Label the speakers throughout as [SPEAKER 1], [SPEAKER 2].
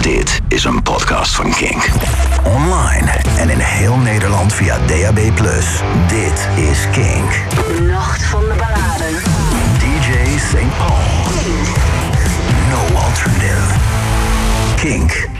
[SPEAKER 1] Dit is een podcast van Kink. Online en in heel Nederland via DAB+. Dit is Kink.
[SPEAKER 2] Nacht van de balladen.
[SPEAKER 1] DJ St. Paul. No alternative. Kink.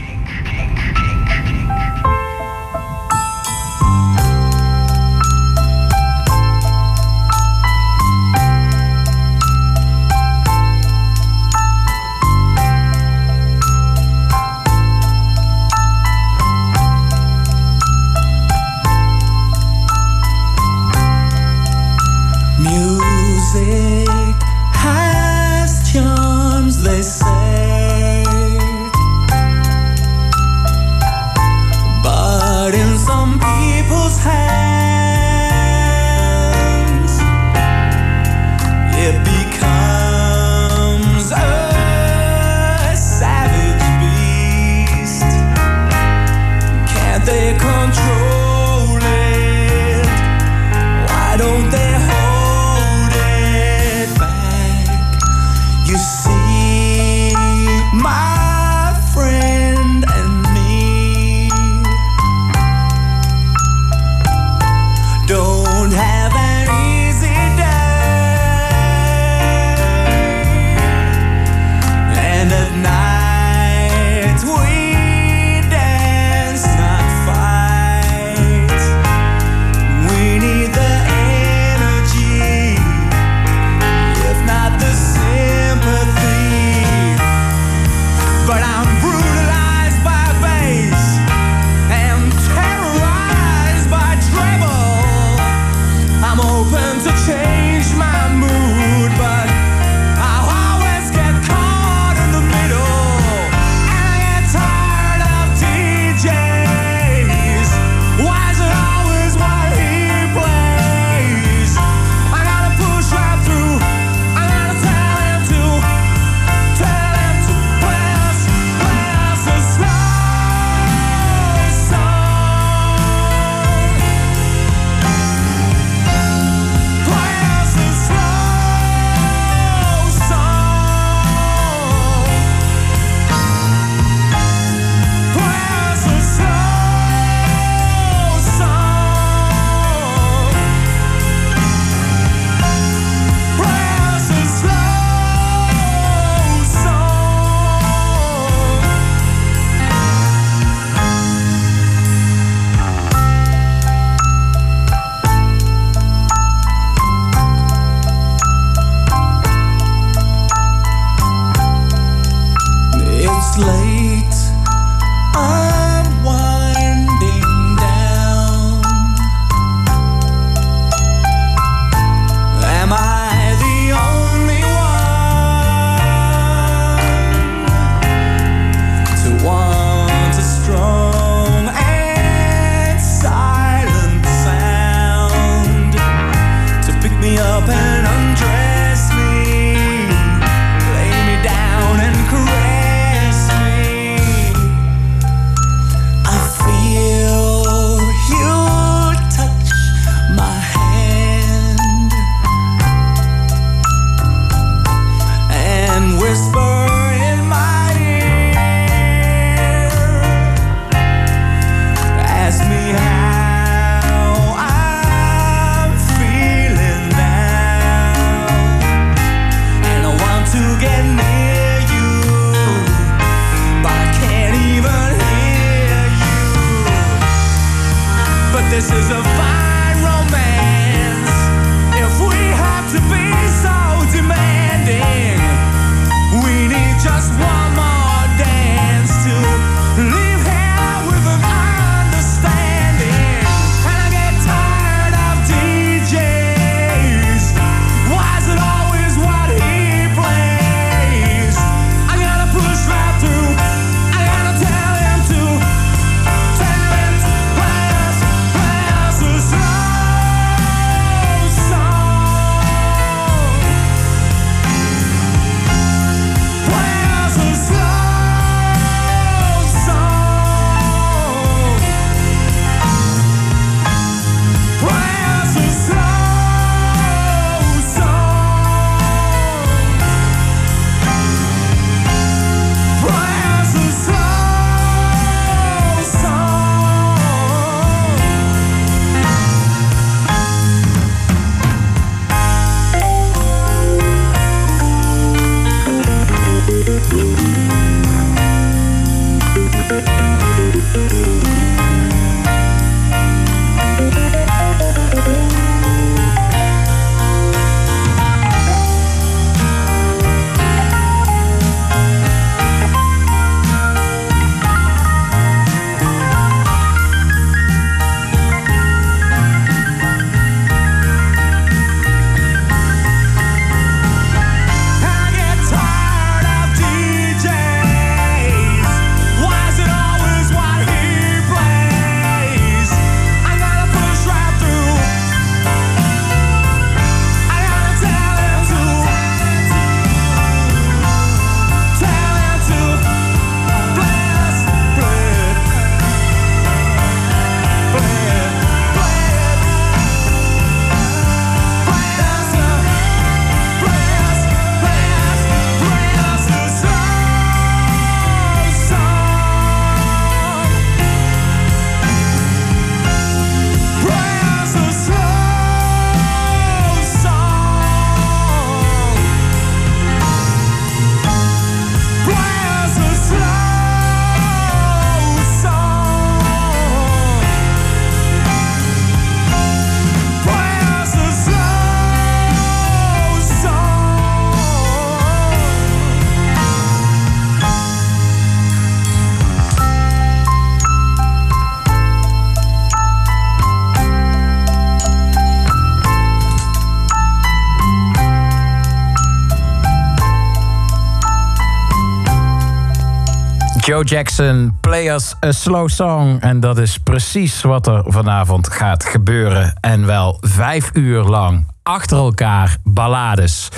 [SPEAKER 3] Jackson, Play Us a Slow Song. En dat is precies wat er vanavond gaat gebeuren. En wel vijf uur lang achter elkaar ballades.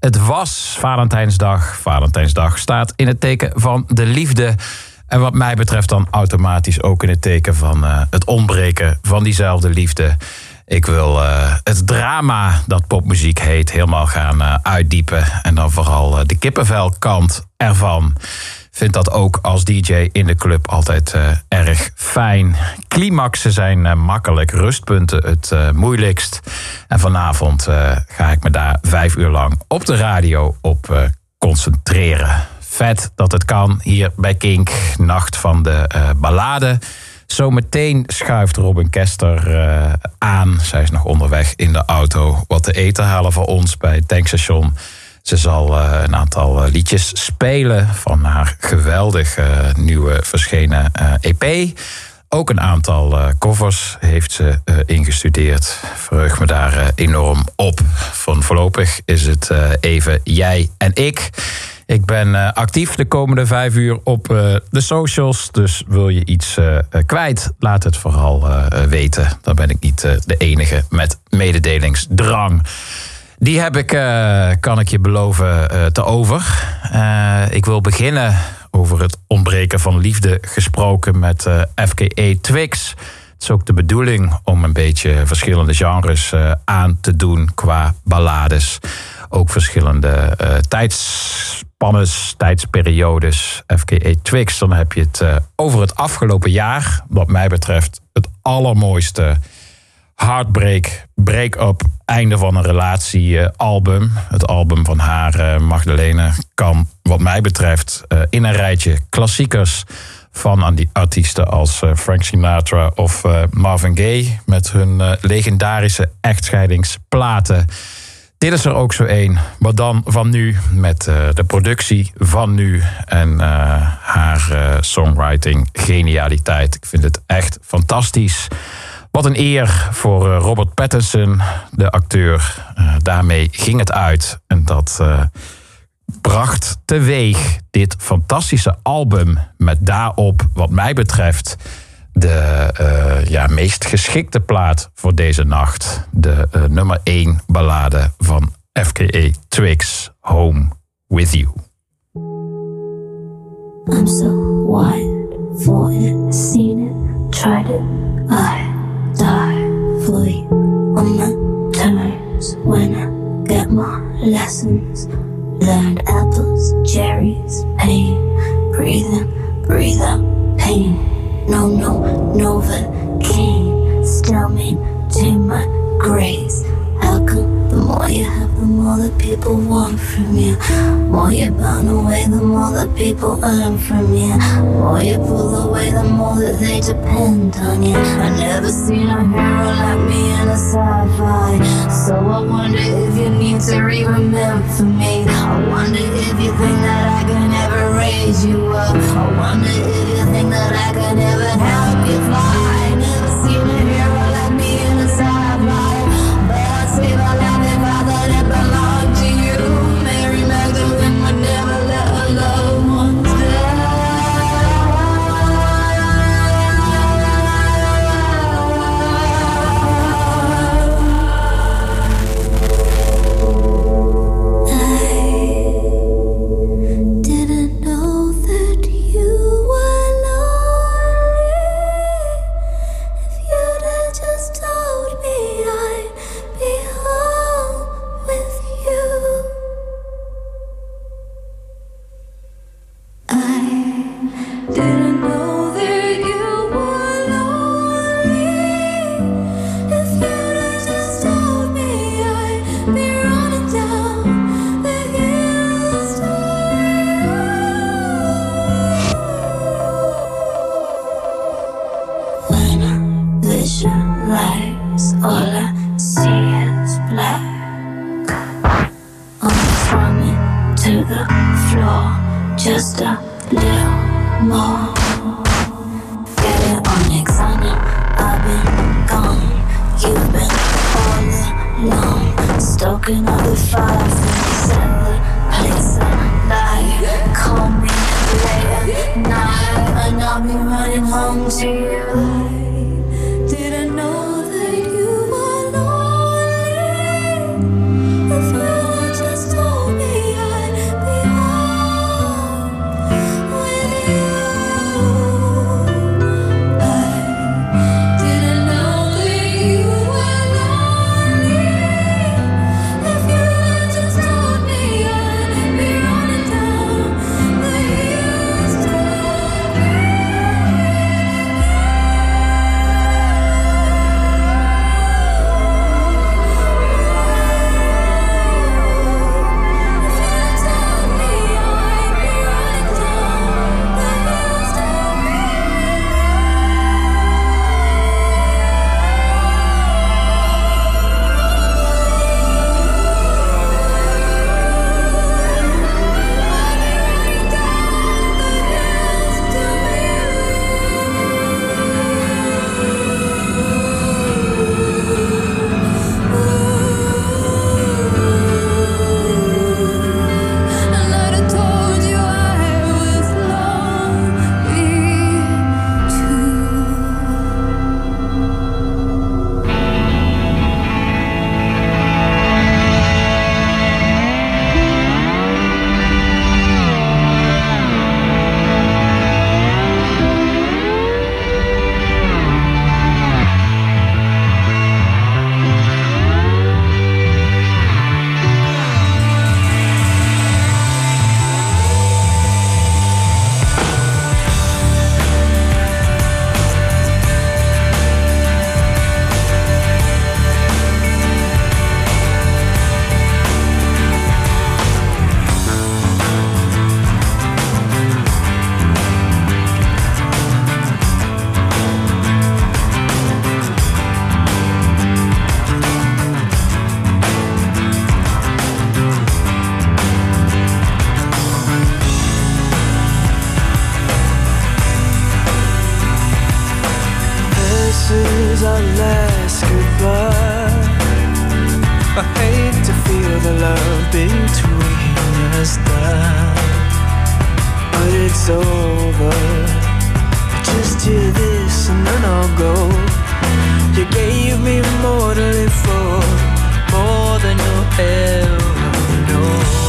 [SPEAKER 3] Het was Valentijnsdag. Valentijnsdag staat in het teken van de liefde. En wat mij betreft dan automatisch ook in het teken van uh, het ontbreken van diezelfde liefde. Ik wil uh, het drama dat popmuziek heet helemaal gaan uh, uitdiepen. En dan vooral de kippenvelkant ervan vind dat ook als DJ in de club altijd uh, erg fijn. Climaxen zijn uh, makkelijk, rustpunten het uh, moeilijkst. En vanavond ga ik me daar vijf uur lang op de radio op concentreren. Vet dat het kan hier bij Kink, Nacht van de Ballade. Zometeen schuift Robin Kester aan. Zij is nog onderweg in de auto wat te eten halen voor ons bij het tankstation. Ze zal uh, een aantal uh, liedjes spelen van haar geweldig uh, nieuwe verschenen EP. Ook een aantal covers heeft ze ingestudeerd. Verheug me daar enorm op. Van voorlopig is het even jij en ik. Ik ben actief de komende vijf uur op de socials. Dus wil je iets kwijt, laat het vooral weten. Dan ben ik niet de enige met mededelingsdrang. Die heb ik, uh, kan ik je beloven, uh, te over. Uh, ik wil beginnen over het ontbreken van liefde gesproken met FKA Twix. Het is ook de bedoeling om een beetje verschillende genres aan te doen qua ballades. Ook verschillende tijdspannes, tijdsperiodes. FKA Twix, dan heb je het over het afgelopen jaar. Wat mij betreft het allermooiste Heartbreak, Break-up, einde van een relatie uh, album. Het album van haar, uh, Magdalene, kan wat mij betreft uh, in een rijtje klassiekers van die artiesten als Frank Sinatra of Marvin Gaye met hun legendarische echtscheidingsplaten. Dit is er ook zo één, maar dan van nu met de productie van nu en haar songwriting genialiteit. Ik vind het echt fantastisch. Wat een eer voor eh, Robert Pattinson, de acteur. Uh, daarmee ging het uit. En dat uh, bracht teweeg dit fantastische album. Met daarop, wat mij betreft, de ja, meest geschikte plaat voor deze nacht. De nummer 1 ballade van FKA Twix, Home With You.
[SPEAKER 4] I'm so wild for it, seen it, tried it, I on my terms when I get my lessons. Learned apples, cherries, pain. Breathing, breathe out pain. No, no, Novocaine. Still maintain my grace. How the more you have, the more that people want from you? More you burn away, the more that people earn from you. More you pull away, the more that they depend on you. I never seen a hero like me in a sci-fi. So I wonder if you need to re-remember me. I wonder if you think that I can ever raise you up. I wonder if you think that I can ever help you fly. But
[SPEAKER 5] it's over. Just hear this and then I'll go. You gave me more to live for, more than you'll ever know.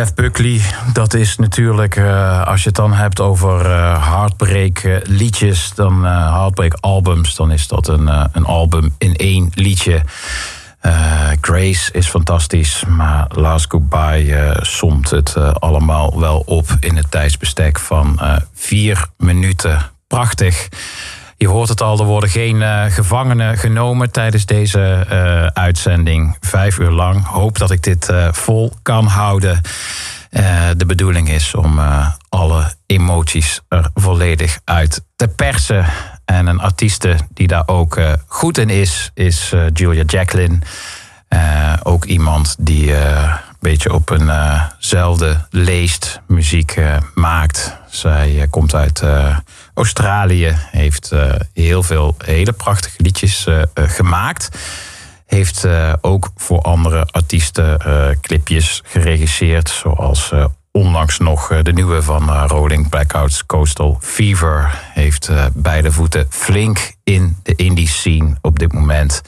[SPEAKER 3] Jeff Buckley, dat is natuurlijk, eh, als je het dan hebt over eh heartbreak eh, liedjes, dan eh, heartbreak albums, dan is dat een, een album in één liedje. Grace is fantastisch, maar Last Goodbye somt het allemaal wel op in het tijdsbestek van vier minuten. Prachtig. Je hoort het al, er worden geen eh, gevangenen genomen tijdens deze eh, uitzending. Vijf uur lang. Hoop dat ik dit eh, vol kan houden. De bedoeling is om alle emoties er volledig uit te persen. En een artieste die daar ook goed in is, is Julia Jacqueline. Ook iemand die een beetje op eenzelfde leest muziek maakt. Zij komt uit Australië, heeft eh, heel veel hele prachtige liedjes eh, eh, gemaakt. Heeft ook voor andere artiesten clipjes geregisseerd, zoals onlangs nog de nieuwe van Rolling Blackouts Coastal Fever. Heeft beide voeten flink in de indie scene op dit moment.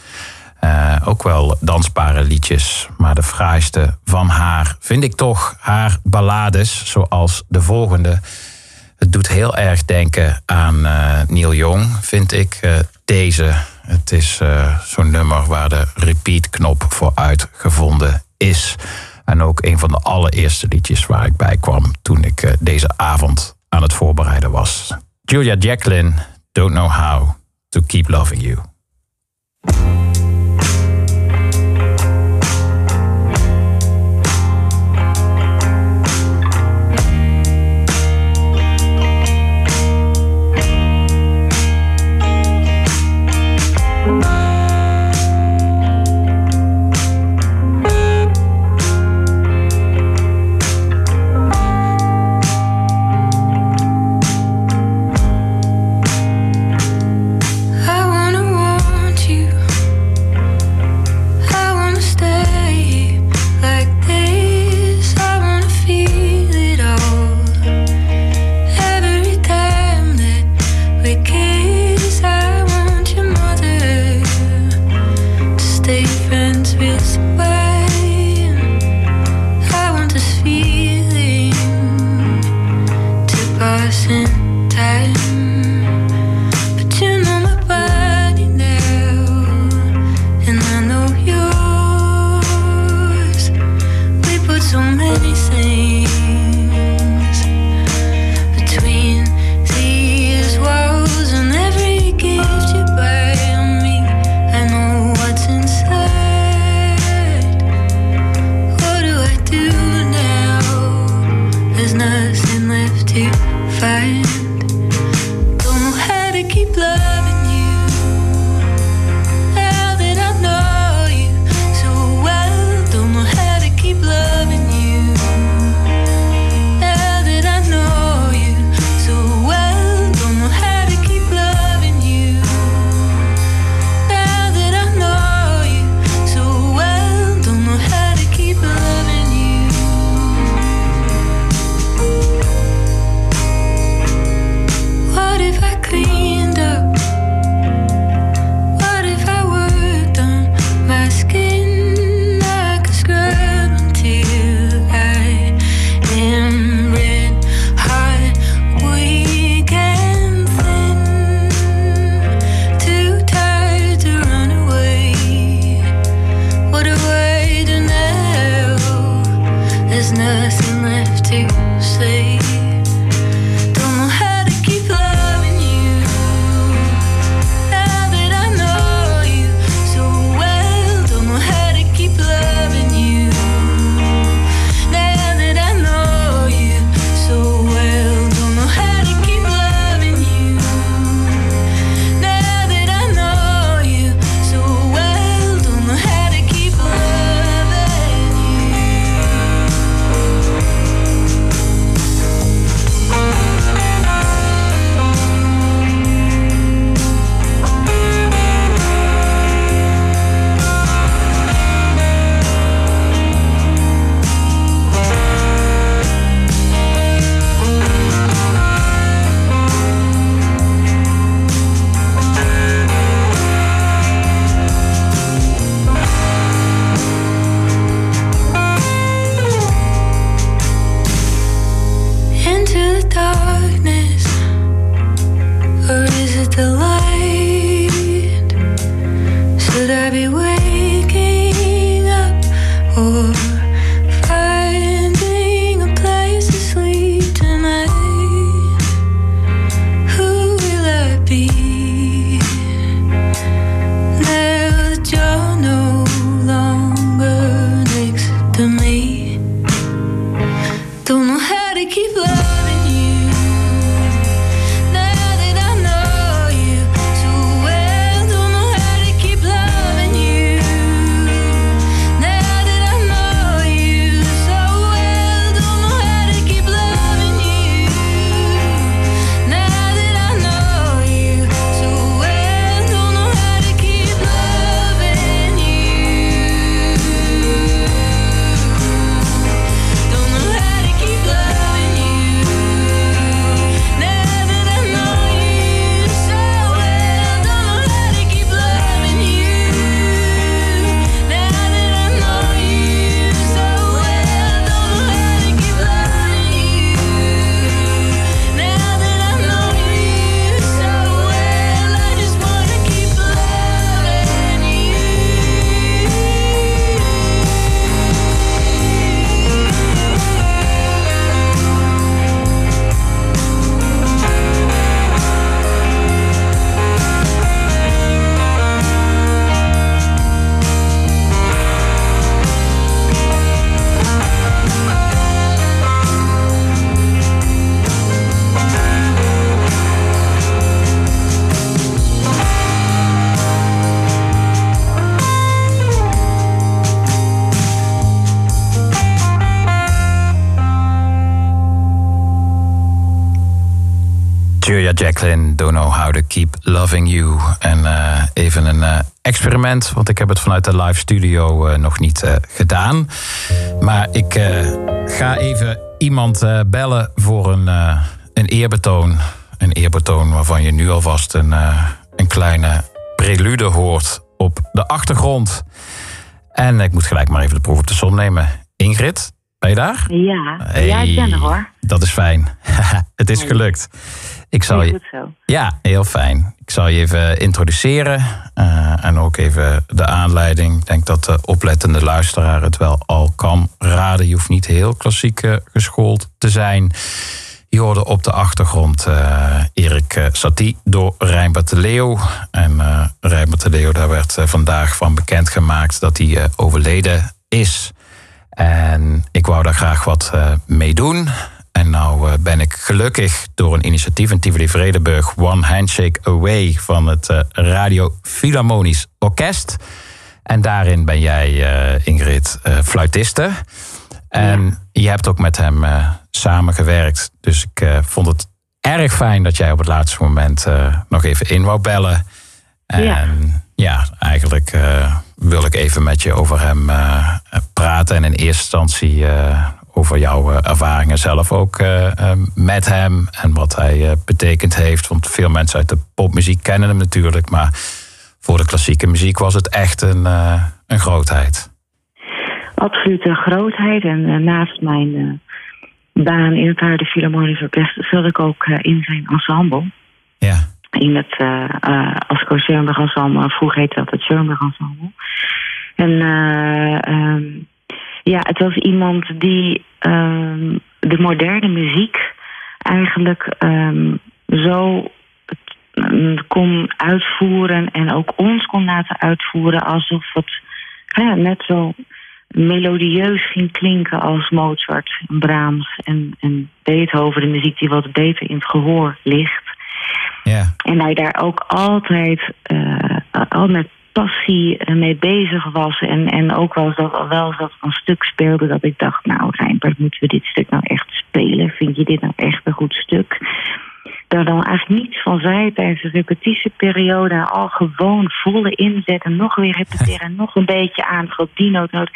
[SPEAKER 3] Ook wel dansbare liedjes. Maar de fraaiste van haar vind ik toch haar ballades, zoals de volgende. Het doet heel erg denken aan eh, Neil Young, vind ik. eh, deze. Het is eh, zo'n nummer waar de repeat-knop voor uitgevonden is. En ook een van de allereerste liedjes waar ik bij kwam toen ik deze avond aan het voorbereiden was. Julia Jacqueline, Don't Know How to Keep Loving You.
[SPEAKER 4] Want
[SPEAKER 3] ik heb het vanuit de live studio eh, nog niet eh, gedaan. Maar ik eh, ga even iemand bellen voor een, een eerbetoon. Een eerbetoon waarvan je nu alvast een, een kleine prelude hoort op de achtergrond. En ik moet gelijk maar even de proef op de som nemen. Ingrid, ben je daar?
[SPEAKER 6] Ja, ja, ik ben er hoor.
[SPEAKER 3] Dat is fijn. het is gelukt. Ik zal je, ja, heel fijn. Ik zal je even introduceren eh, en ook even de aanleiding. Ik denk dat de oplettende luisteraar het wel al kan raden. Je hoeft niet heel klassiek eh, geschoold te zijn. Je hoorde op de achtergrond eh, Erik Satie door Rijnbert de Leeuw. En eh Rijnbert de Leeuw, daar werd vandaag van bekendgemaakt dat hij overleden is. En ik wou daar graag wat eh, mee doen. En nou eh, ben ik gelukkig door een initiatief in Tivoli Vredenburg... One Handshake Away van het eh, Radio Philharmonisch Orkest. En daarin ben jij, Ingrid, fluitiste. En je hebt ook met hem samengewerkt. Dus ik vond het erg fijn dat jij op het laatste moment nog even in wou bellen. En
[SPEAKER 6] Ja.
[SPEAKER 3] ja, eigenlijk wil ik even met je over hem eh, praten. En in eerste instantie eh, over jouw eh, ervaringen zelf ook met hem. En wat hij betekend heeft. Want veel mensen uit de popmuziek kennen hem natuurlijk. Maar voor de klassieke muziek was het echt een, een grootheid.
[SPEAKER 6] Absoluut een grootheid. En naast mijn baan in het Harde Philharmonisch Orkest zat ik ook in zijn ensemble.
[SPEAKER 3] Ja,
[SPEAKER 6] In het uh, uh, Asco Schoenberg Ensemble. Vroeger heette dat het Schoenberg Ensemble. En eh, ehm, ja, het was iemand die ehm, de moderne muziek eigenlijk ehm, zo mm, kon uitvoeren en ook ons kon laten uitvoeren alsof het hè, net zo melodieus ging klinken als Mozart, Brahms en, en Beethoven, de muziek die wat beter in het gehoor ligt.
[SPEAKER 3] Ja,
[SPEAKER 6] En hij daar ook altijd eh, al met passie eh, mee bezig was. En, en ook wel dat, wel dat een stuk speelde dat ik dacht... nou, Rijnbert, moeten we dit stuk nou echt spelen? Vind je dit nou echt een goed stuk? Daar dan eigenlijk niets van zei tijdens de repetitieperiode. Al gewoon volle inzet en nog weer repeteren... en nog een beetje aan, die noot, noot.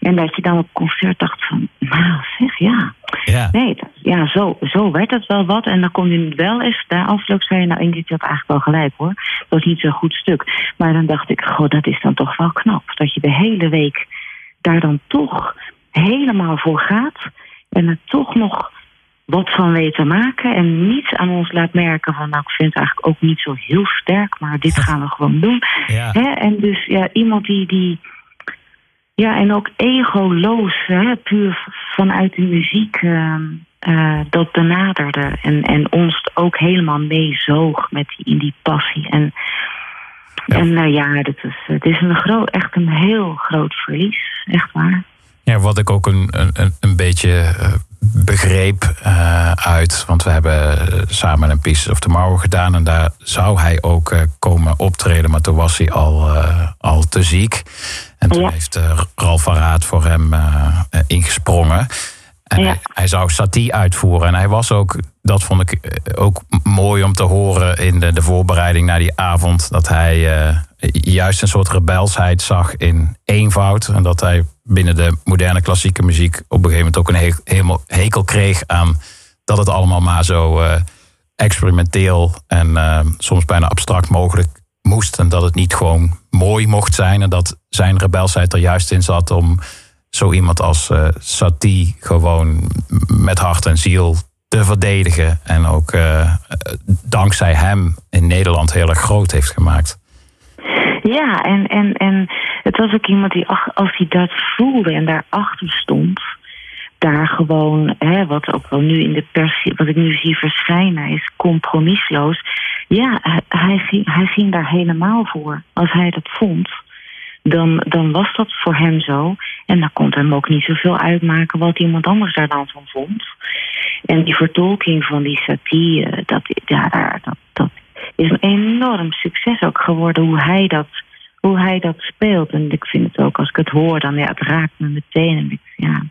[SPEAKER 6] En dat je dan op concert dacht van... nou zeg, ja,
[SPEAKER 3] ja.
[SPEAKER 6] Nee, dat- ja, zo, zo werd het wel wat. En dan kon je wel eens, na afloop zei je, nou Ingrid, je had eigenlijk wel gelijk hoor. Dat was niet zo'n goed stuk. Maar dan dacht ik, goh, dat is dan toch wel knap. Dat je de hele week daar dan toch helemaal voor gaat. En het toch nog wat van weet te maken. En niets aan ons laat merken van nou, ik vind het eigenlijk ook niet zo heel sterk, maar dit gaan we gewoon doen.
[SPEAKER 3] Ja.
[SPEAKER 6] En dus ja, iemand die, die ja, en ook egoloos, hè, puur vanuit de muziek ehm, eh, dat benaderde. En, en ons ook helemaal meezoog met die, in die passie. En
[SPEAKER 3] Ja.
[SPEAKER 6] ja, en, eh, ja dat is, het is een groot, echt een heel groot verlies. Echt waar.
[SPEAKER 3] Ja, wat ik ook een, een, een beetje eh, begreep eh, uit. Want we hebben eh, samen een Piece of Tomorrow gedaan. En daar zou hij ook eh, komen optreden. Maar toen was hij al, al te ziek. En toen
[SPEAKER 6] Ja.
[SPEAKER 3] heeft Ralf van Raad voor hem ingesprongen. En
[SPEAKER 6] Ja.
[SPEAKER 3] hij, hij zou Satie uitvoeren. En hij was ook, dat vond ik ook mooi om te horen in de, de voorbereiding naar die avond. Dat hij juist een soort rebelsheid zag in eenvoud. En dat hij binnen de moderne klassieke muziek op een gegeven moment ook een he- helemaal hekel kreeg aan dat het allemaal maar zo eh, experimenteel en eh, soms bijna abstract mogelijk moest. En dat het niet gewoon mooi mocht zijn. En dat zijn rebelsheid er juist in zat om zo iemand als eh Satie gewoon met hart en ziel te verdedigen. En ook dankzij hem in Nederland heel erg groot heeft gemaakt.
[SPEAKER 6] Ja, en, en, en het was ook iemand die, als hij dat voelde en daarachter stond, daar gewoon, wat ook wel nu in de pers, wat ik nu zie verschijnen, is compromisloos. Ja, hij, hij, ging, daar helemaal voor. Als hij dat vond, dan, dan was dat voor hem zo. En dan kon hem ook niet zoveel uitmaken wat iemand anders daar dan van vond. En die vertolking van die satire, dat, ja, dat, dat is een enorm succes ook geworden hoe hij dat, hoe hij dat speelt. En ik vind het ook, als ik het hoor, dan ja, het raakt me meteen. En ik, ja,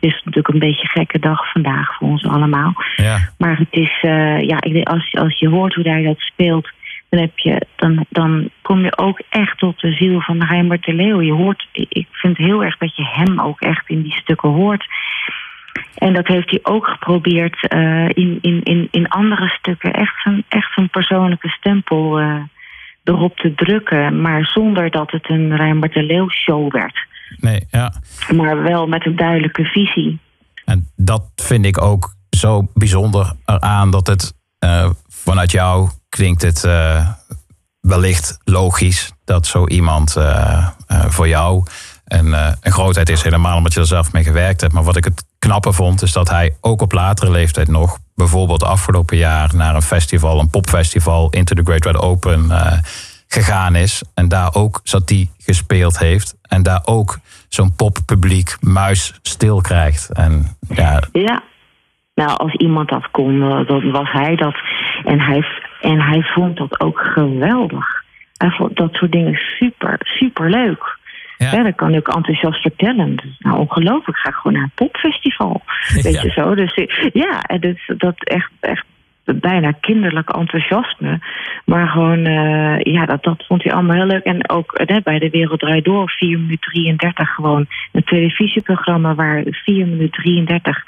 [SPEAKER 6] het is natuurlijk een beetje een gekke dag vandaag voor ons allemaal.
[SPEAKER 3] Ja,
[SPEAKER 6] Maar het is, eh, ja, ik denk, als, als je hoort hoe hij dat speelt, dan, heb je, dan, dan kom je ook echt tot de ziel van Reimer de Leeuw. Je hoort, ik vind heel erg dat je hem ook echt in die stukken hoort. En dat heeft hij ook geprobeerd eh, in, in, in, in andere stukken. Echt zijn, echt zijn persoonlijke stempel eh, erop te drukken. Maar zonder dat het een Reimer de Leeuw show werd.
[SPEAKER 3] nee, ja.
[SPEAKER 6] Maar wel met een duidelijke visie.
[SPEAKER 3] En dat vind ik ook zo bijzonder eraan dat het eh, vanuit jou klinkt het eh, wellicht logisch dat zo iemand eh, voor jou een, eh, een grootheid is, helemaal omdat je er zelf mee gewerkt hebt. Maar wat ik het knappe vond, is dat hij ook op latere leeftijd nog, bijvoorbeeld afgelopen jaar, naar een festival, een popfestival, Into the Great Red Open, eh, gegaan is. En daar ook Satie gespeeld heeft. En daar ook zo'n poppubliek muis stil krijgt. En ja,
[SPEAKER 6] Ja. Nou, als iemand dat kon, eh, dan was hij dat. En hij, en hij vond dat ook geweldig. Hij vond dat soort dingen super, super leuk.
[SPEAKER 3] Ja.
[SPEAKER 6] Ja. dat kan ik ook enthousiast vertellen. Dat is nou ongelooflijk. Ik ga gewoon naar een popfestival. Weet je zo. Dus eh, ja, en dat, dat echt, echt bijna kinderlijk enthousiasme. Maar gewoon, eh, ja, dat, dat vond hij allemaal heel leuk. En ook eh, bij De Wereld Draait Door, 4 minuten 33, gewoon een televisieprogramma waar 4 minuten 33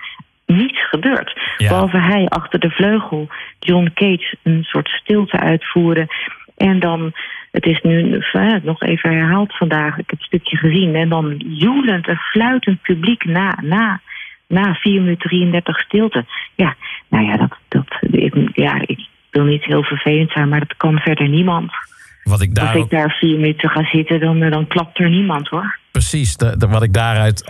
[SPEAKER 6] niets gebeurt.
[SPEAKER 3] Ja.
[SPEAKER 6] Behalve hij achter de vleugel, John Cage, een soort stilte uitvoeren. En dan, het is nu eh, nog even herhaald vandaag, ik heb het stukje gezien. En dan joelend en fluitend publiek na, na, na 4 minuten 33 stilte. Ja, nou ja, dat, dat, ik, ja, ik wil niet heel vervelend zijn, maar dat kan verder niemand.
[SPEAKER 3] wat ik daar
[SPEAKER 6] Als ik daar vier minuten ga zitten, dan, eh, dan klapt er niemand hoor.
[SPEAKER 3] Precies, de, de- wat ik daaruit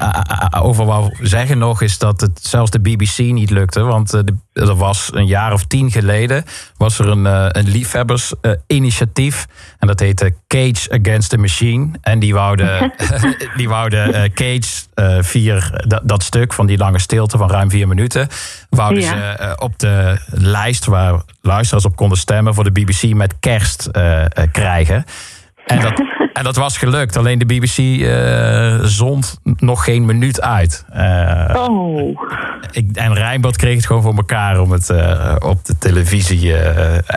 [SPEAKER 3] over wou zeggen nog, is dat het zelfs de BBC niet lukte. Want eh, de, er was een jaar of tien geleden, was er een, eh, een liefhebbersinitiatief. en dat heette Cage Against the Machine. En die wouden, die wouden eh, Cage eh, vier, dat, dat stuk van die lange stilte van ruim vier minuten, wouden
[SPEAKER 6] Ja.
[SPEAKER 3] ze eh, op de lijst waar luisteraars op konden stemmen voor de BBC met kerst eh, eh, krijgen. En dat, en dat was gelukt. Alleen de BBC eh, zond nog geen minuut uit. Eh,
[SPEAKER 6] Oh.
[SPEAKER 3] ik, en Rijnbord kreeg het gewoon voor elkaar om het eh, op de televisie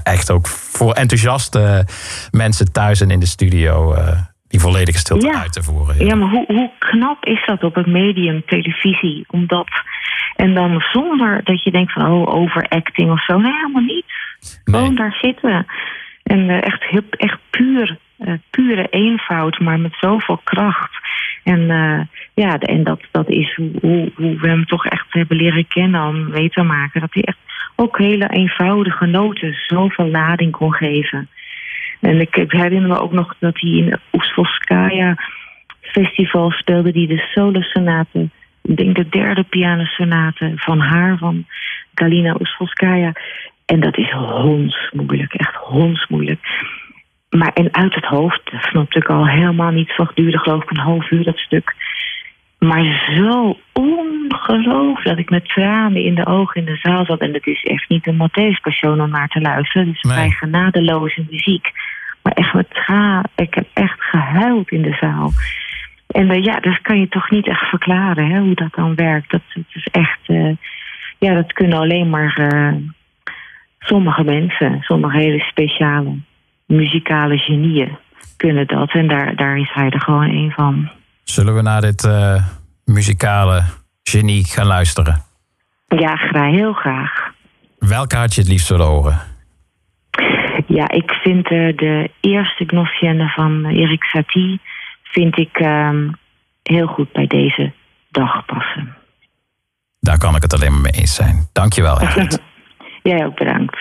[SPEAKER 3] echt ook voor enthousiaste mensen thuis en in de studio die volledige stilte
[SPEAKER 6] Ja.
[SPEAKER 3] uit te voeren.
[SPEAKER 6] Ja, maar hoe, hoe knap is dat op het medium televisie? Omdat, en dan zonder dat je denkt van oh, overacting of zo. Nee, helemaal niet. Gewoon
[SPEAKER 3] Nee.
[SPEAKER 6] daar zitten. En echt, heel, echt puur, pure eenvoud, maar met zoveel kracht. En eh, ja, en dat, dat is hoe, hoe, we hem toch echt hebben leren kennen, om mee te maken. Dat hij echt ook hele eenvoudige noten zoveel lading kon geven. En ik, herinner me ook nog dat hij in Oesvolskaya festival speelde die de solo-sonate, ik denk de derde pianosonate van haar, van Galina Oesvolskaya. En dat is hondsmoeilijk, echt hondsmoeilijk. Maar en uit het hoofd, dat snapte ik al helemaal niet. Van duurde geloof ik een half uur dat stuk. Maar zo ongelooflijk dat ik met tranen in de ogen in de zaal zat. En het is echt niet een Matthäus Passion om naar te luisteren. Het is
[SPEAKER 3] Nee.
[SPEAKER 6] vrij genadeloze muziek. Maar echt met tranen. Ik heb echt gehuild in de zaal. En eh, ja, dat kan je toch niet echt verklaren, hè, hoe dat dan werkt. Dat, het is echt... eh, ja, dat kunnen alleen maar eh, sommige mensen. Sommige hele speciale muzikale genieën kunnen dat. En daar, daar is hij er gewoon een van.
[SPEAKER 3] Zullen we naar dit eh, muzikale genie gaan luisteren?
[SPEAKER 6] Ja, graag, heel graag.
[SPEAKER 3] Welke had je het liefst willen horen?
[SPEAKER 6] Ja, ik vind eh, de eerste Gnossienne van Erik Satie... vind ik ehm, heel goed bij deze dag passen.
[SPEAKER 3] Daar kan ik het alleen maar mee eens zijn. Dankjewel.
[SPEAKER 6] Jij ook bedankt.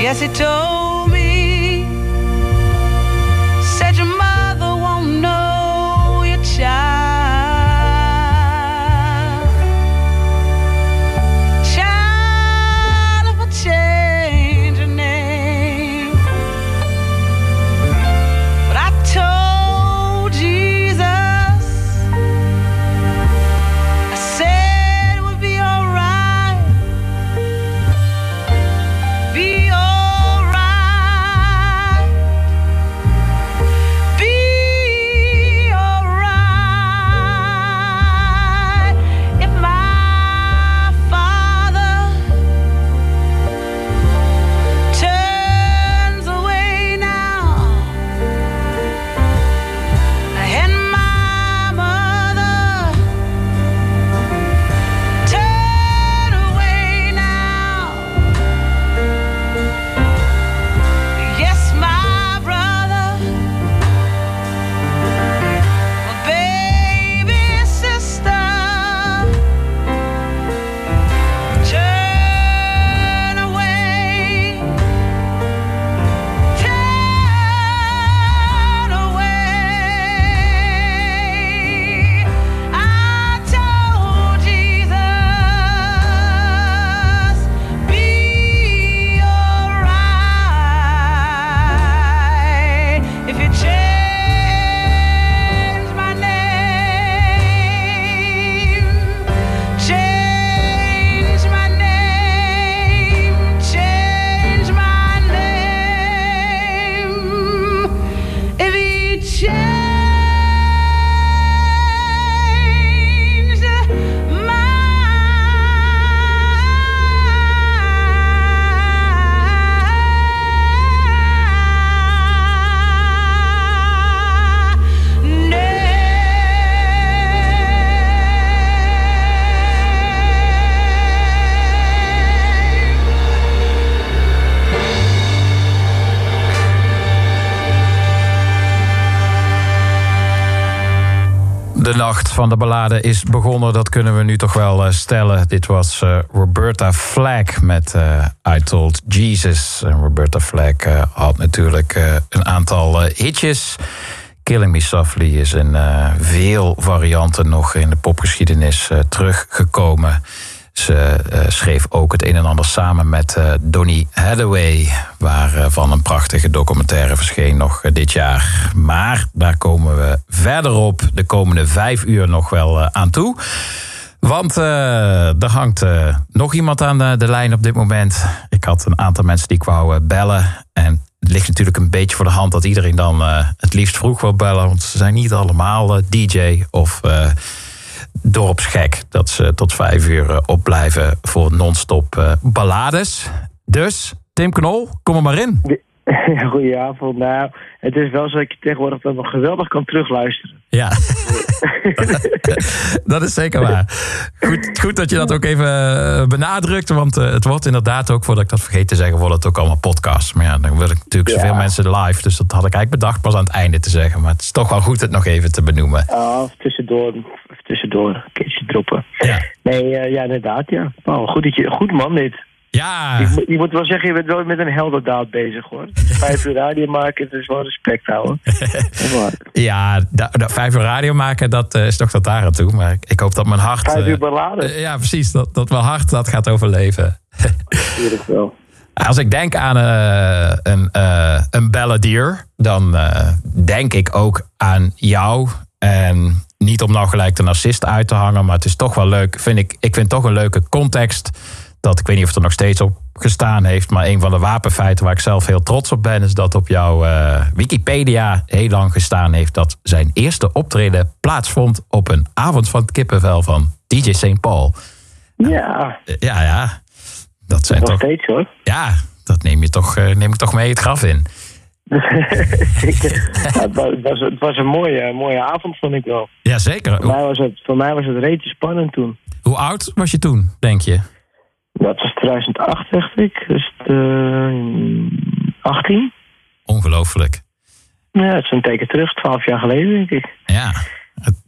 [SPEAKER 7] Yes, he told
[SPEAKER 3] van de ballade is begonnen, dat kunnen we nu toch wel eh, stellen. Dit was eh, Roberta Flack met eh I Told Jesus. En Roberta Flack had natuurlijk een aantal hitjes. Killing Me Softly is in veel varianten nog in de popgeschiedenis teruggekomen. Ze eh, schreef ook het een en ander samen met eh, Donny Hathaway, waarvan een prachtige documentaire verscheen nog eh, dit jaar. Maar daar komen we verderop de komende vijf uur nog wel eh, aan toe. Want eh, er hangt eh, nog iemand aan de, lijn op dit moment. Ik had een aantal mensen die ik wou eh, bellen. En het ligt natuurlijk een beetje voor de hand dat iedereen dan eh, het liefst vroeg wil bellen. Want ze zijn niet allemaal eh, DJ of eh, dorpsgek. Dat ze tot vijf uur eh, opblijven voor non-stop eh, ballades. Dus, Tim Knol, kom er maar in.
[SPEAKER 8] Goedenavond. Nou, het is wel zo dat je tegenwoordig dan nog geweldig kan terugluisteren.
[SPEAKER 3] Ja, dat is zeker waar. Goed, goed dat je dat ook even eh, benadrukt. Want het wordt inderdaad ook, voordat ik dat vergeet te zeggen, wordt het ook allemaal podcasts. Maar ja, dan wil ik natuurlijk zoveel
[SPEAKER 8] Ja.
[SPEAKER 3] mensen live. Dus dat had ik eigenlijk bedacht pas aan het einde te zeggen. Maar het is toch wel goed het nog even te benoemen.
[SPEAKER 8] Ah, even tussendoor, tussendoor, een keertje droppen.
[SPEAKER 3] Ja,
[SPEAKER 8] Nee, eh, ja, inderdaad, ja. Nou, goed, dat je, goed man dit.
[SPEAKER 3] ja
[SPEAKER 8] Je, moet- je moet wel zeggen, je bent wel met een heldendaad bezig, hoor. Vijf uur radio maken, het is wel respect houden.
[SPEAKER 3] Ja da- da- vijf uur radio maken, dat eh, is toch tot daar aan toe. Maar ik, ik hoop dat mijn hart...
[SPEAKER 8] Vijf
[SPEAKER 3] eh,
[SPEAKER 8] uur ballade,
[SPEAKER 3] eh, ja, precies. Dat, dat mijn hart dat gaat overleven.
[SPEAKER 8] natuurlijk wel.
[SPEAKER 3] Als ik denk aan een, eh een balladier, dan denk ik ook aan jou. En niet om nou gelijk de narcist uit te hangen, maar het is toch wel leuk. Vind ik, ik vind toch een leuke context. Dat ik weet niet of het er nog steeds op gestaan heeft, maar een van de wapenfeiten waar ik zelf heel trots op ben, is dat op jouw eh, Wikipedia heel lang gestaan heeft dat zijn eerste optreden plaatsvond op een avond van het kippenvel van DJ St. Paul.
[SPEAKER 8] Ja,
[SPEAKER 3] Ja, ja. Dat zijn
[SPEAKER 8] nog
[SPEAKER 3] toch
[SPEAKER 8] steeds, hoor.
[SPEAKER 3] ja, dat neem je toch, eh, neem ik toch mee het graf in.
[SPEAKER 8] Zeker. Ja, het, was, het was- een mooie, mooie avond, vond ik wel.
[SPEAKER 3] Ja, zeker.
[SPEAKER 8] Voor mij was het, voor mij was het rete spannend toen.
[SPEAKER 3] Hoe oud was je toen, denk je?
[SPEAKER 8] Dat was 2008, dacht ik. Dus de, 18.
[SPEAKER 3] Ongelooflijk.
[SPEAKER 8] Ja, het is een teken terug, 12 jaar geleden, denk ik.
[SPEAKER 3] Ja.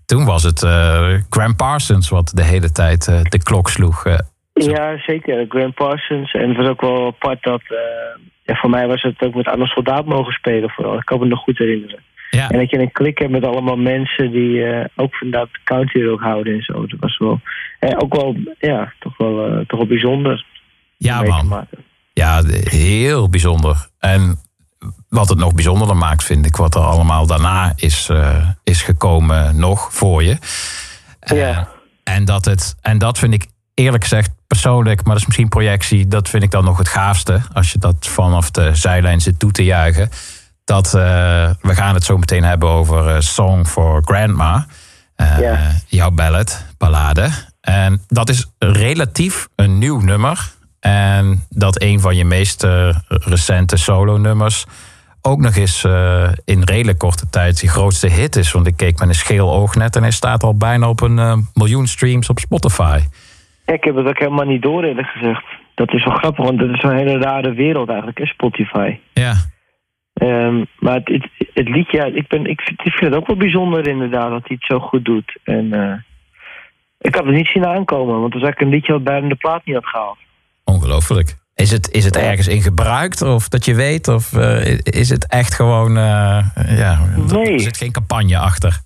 [SPEAKER 3] Toen was het eh Graham Parsons wat de hele tijd eh, de klok sloeg. eh.
[SPEAKER 8] Ja, zeker. Graham Parsons. En het was ook wel apart dat... eh, ja, voor mij was het ook met Arnold Soldaat mogen spelen vooral. Ik kan me nog goed herinneren.
[SPEAKER 3] ja,
[SPEAKER 8] En dat je een klik hebt met allemaal mensen die eh, ook van dat country ook houden en zo. Dat was wel... eh, ook wel, ja, toch wel, toch wel bijzonder.
[SPEAKER 3] ja man. Ja, heel bijzonder. En wat het nog bijzonderder maakt, vind ik, wat er allemaal daarna is, is gekomen nog voor je.
[SPEAKER 8] Ja.
[SPEAKER 3] en, dat het, en dat vind ik eerlijk gezegd persoonlijk, maar dat is misschien projectie, dat vind ik dan nog het gaafste. Als je dat vanaf de zijlijn zit toe te juichen. Dat, eh, we gaan het zo meteen hebben over eh, Song for Grandma. Eh. Jouw ballad, ballade. En dat is relatief een nieuw nummer. En dat een van je meest recente solo-nummers ook nog eens in redelijk korte tijd die grootste hit is. Want ik keek met een scheel oog net en hij staat al bijna op een miljoen streams op Spotify.
[SPEAKER 8] Ja, ik heb het ook helemaal niet door, eerlijk gezegd. Dat is wel grappig, want dat is een hele rare wereld eigenlijk, hè, Spotify.
[SPEAKER 3] Ja,
[SPEAKER 8] Ehm, maar het, het, het liedje, ja, ik, ben, ik, vind, ik vind het ook wel bijzonder inderdaad dat hij het zo goed doet. En eh, ik had het niet zien aankomen, want dan zag ik een liedje wat bijna de plaat niet had gehaald.
[SPEAKER 3] ongelooflijk. Is het, is het ergens in gebruikt of dat je weet? Of eh, is het echt gewoon. eh, ja,
[SPEAKER 8] Nee.
[SPEAKER 3] Er zit geen campagne achter.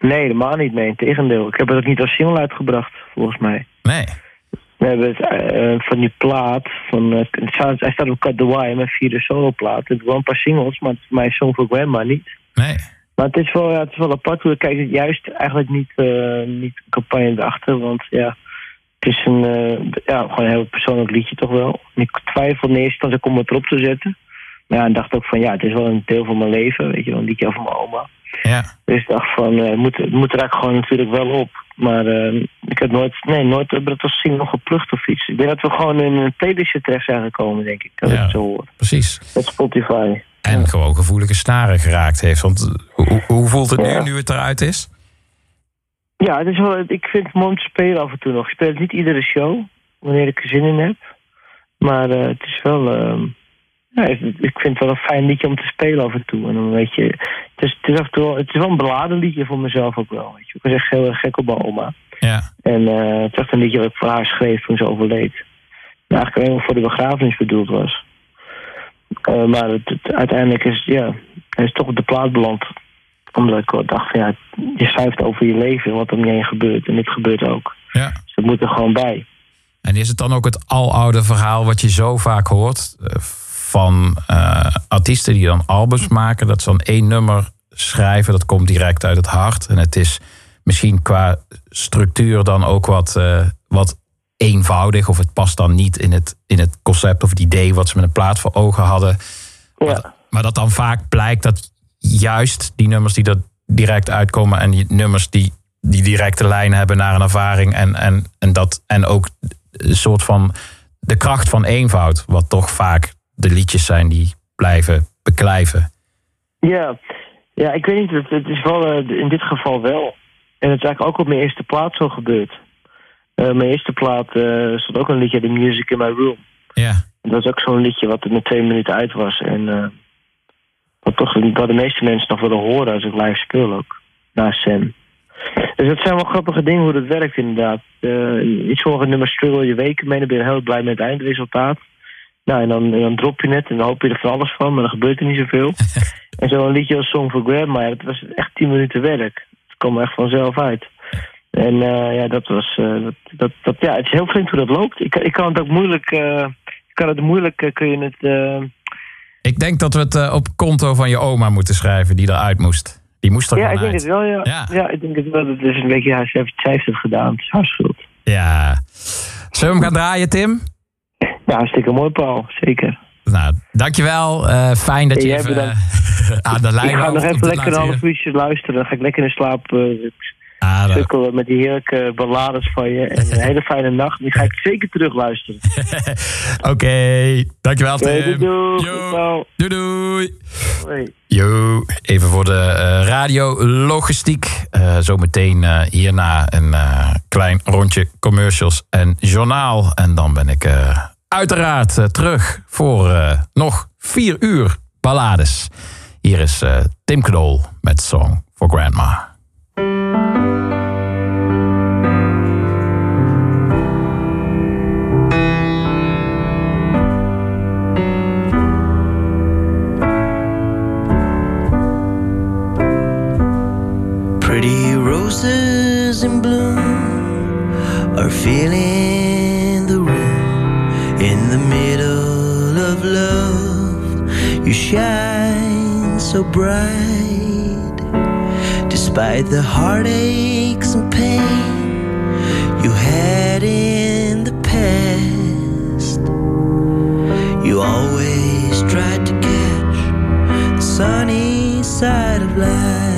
[SPEAKER 8] Nee, helemaal niet mee. Integendeel. Ik heb het ook niet als single uitgebracht, volgens mij.
[SPEAKER 3] Nee.
[SPEAKER 8] We hebben het eh, van die plaat, van, eh, het hij staat op Cut the Wire, mijn vierde soloplaat. Het wel een paar singles, maar het is mijn Song for Grandma niet.
[SPEAKER 3] Nee.
[SPEAKER 8] Maar het is wel, ja, het is wel apart hoe ik kijk. Juist eigenlijk niet, eh niet campagne erachter. Want ja, het is een, ja, gewoon een heel persoonlijk liedje toch wel. En ik twijfelde in eerste instantie om het erop te zetten. Maar ja, en dacht ook van ja, het is wel een deel van mijn leven. Weet je wel, een liedje over mijn oma.
[SPEAKER 3] Ja.
[SPEAKER 8] Dus ik dacht van, het moet, het moet er eigenlijk gewoon natuurlijk wel op. Maar eh, ik heb nooit, nee, nooit dat als single geplukt of iets. Ik denk dat we gewoon in een playlistje terecht zijn gekomen, denk ik. Dat
[SPEAKER 3] Ja.
[SPEAKER 8] ik zo hoor.
[SPEAKER 3] Precies.
[SPEAKER 8] Met Spotify.
[SPEAKER 3] En gewoon gevoelige snaren geraakt heeft. Want hoe, hoe- voelt het
[SPEAKER 8] Ja.
[SPEAKER 3] nu, nu het eruit is?
[SPEAKER 8] Ja, het is wel, ik vind het mooi om te spelen af en toe nog. Ik speel het niet iedere show, wanneer ik er zin in heb. Maar eh, het is wel... ehm, ja, ik ik vind het wel een fijn liedje om te spelen af en toe. En dan weet je, het is, het is af en toe wel, het is wel een beladen liedje voor mezelf ook wel. Weet je. Ik was echt heel erg gek op mijn oma.
[SPEAKER 3] Ja.
[SPEAKER 8] En eh, het is echt een liedje wat ik voor haar schreef toen ze overleed. En eigenlijk alleen maar voor de begrafenis bedoeld was. Eh, maar het, het- uiteindelijk is, ja, hij is toch op de plaat beland. Omdat ik dacht, van, ja, je schrijft over je leven en wat er om je heen gebeurt. En dit gebeurt ook.
[SPEAKER 3] ja.
[SPEAKER 8] Dus het moet er gewoon bij.
[SPEAKER 3] En is het dan ook het aloude verhaal wat je zo vaak hoort eh, van eh, artiesten die dan albums maken, dat ze dan één nummer schrijven, dat komt direct uit het hart. En het is misschien qua structuur dan ook wat, eh, wat eenvoudig, of het past dan niet in het, in het concept of het idee wat ze met een plaat voor ogen hadden.
[SPEAKER 8] Ja.
[SPEAKER 3] Maar dat dan vaak blijkt dat juist die nummers die er direct uitkomen en die nummers die die directe lijn hebben naar een ervaring en, en, en, dat, en ook een soort van de kracht van eenvoud, wat toch vaak de liedjes zijn die blijven beklijven.
[SPEAKER 8] Ja, ja ik weet niet, het, het is wel eh, in dit geval wel. En het is eigenlijk ook op mijn eerste plaat zo gebeurd. Eh, mijn eerste plaat eh, stond ook een liedje, The Music in My Room.
[SPEAKER 3] Ja,
[SPEAKER 8] Dat was ook zo'n liedje wat er met twee minuten uit was. En wat toch wat de meeste mensen nog willen horen als ik live speel ook. Naast Sam. Dus dat zijn wel grappige dingen hoe dat werkt inderdaad. Eh, in sommige nummers struggle je weken mee. Dan ben je heel blij met het eindresultaat. Nou, en dan, en dan drop je het en dan hoop je er van alles van. Maar dan gebeurt er niet zoveel. en zo'n liedje als Song for Grandma, ja, dat was echt tien minuten werk. Het kwam echt vanzelf uit. En eh, ja, dat was... eh, dat, dat, dat, ja, het is heel vreemd hoe dat loopt. Ik, ik kan het ook moeilijk... ik kan het moeilijk, kun je het...
[SPEAKER 3] ik denk dat we het op konto van je oma moeten schrijven die eruit moest. Die moest er
[SPEAKER 8] ja, ik denk
[SPEAKER 3] uit.
[SPEAKER 8] het wel, ja.
[SPEAKER 3] Ja.
[SPEAKER 8] ja. ik denk het wel. Het is een beetje, ja, ze zij heeft het gedaan. Het is haar schuld.
[SPEAKER 3] Ja. Zullen we hem gaan draaien, Tim?
[SPEAKER 8] Ja, hartstikke mooi, Paul. Zeker.
[SPEAKER 3] Nou, dankjewel. Eh fijn dat je
[SPEAKER 8] Jij
[SPEAKER 3] even eh, aan de lijn
[SPEAKER 8] ik ga nog even lekker een half uurtje luisteren. Dan ga ik lekker in slaap uh,
[SPEAKER 3] Ah,
[SPEAKER 8] sukkelen met die heerlijke ballades van je. En een hele fijne nacht. Die ga ik zeker terug luisteren.
[SPEAKER 3] Oké, dankjewel Tim.
[SPEAKER 8] Doei, doei.
[SPEAKER 3] Doei. Yo, even voor de radiologistiek. Zometeen hierna een klein rondje commercials en journaal. En dan ben ik uiteraard eh, terug voor eh, nog vier uur ballades. Hier is eh, Tim Knol met Song for Grandma.
[SPEAKER 9] Pretty roses in bloom are. In the middle of love, you shine so bright. Despite the heartaches and pain you had in the past, you always tried to catch the sunny side of life.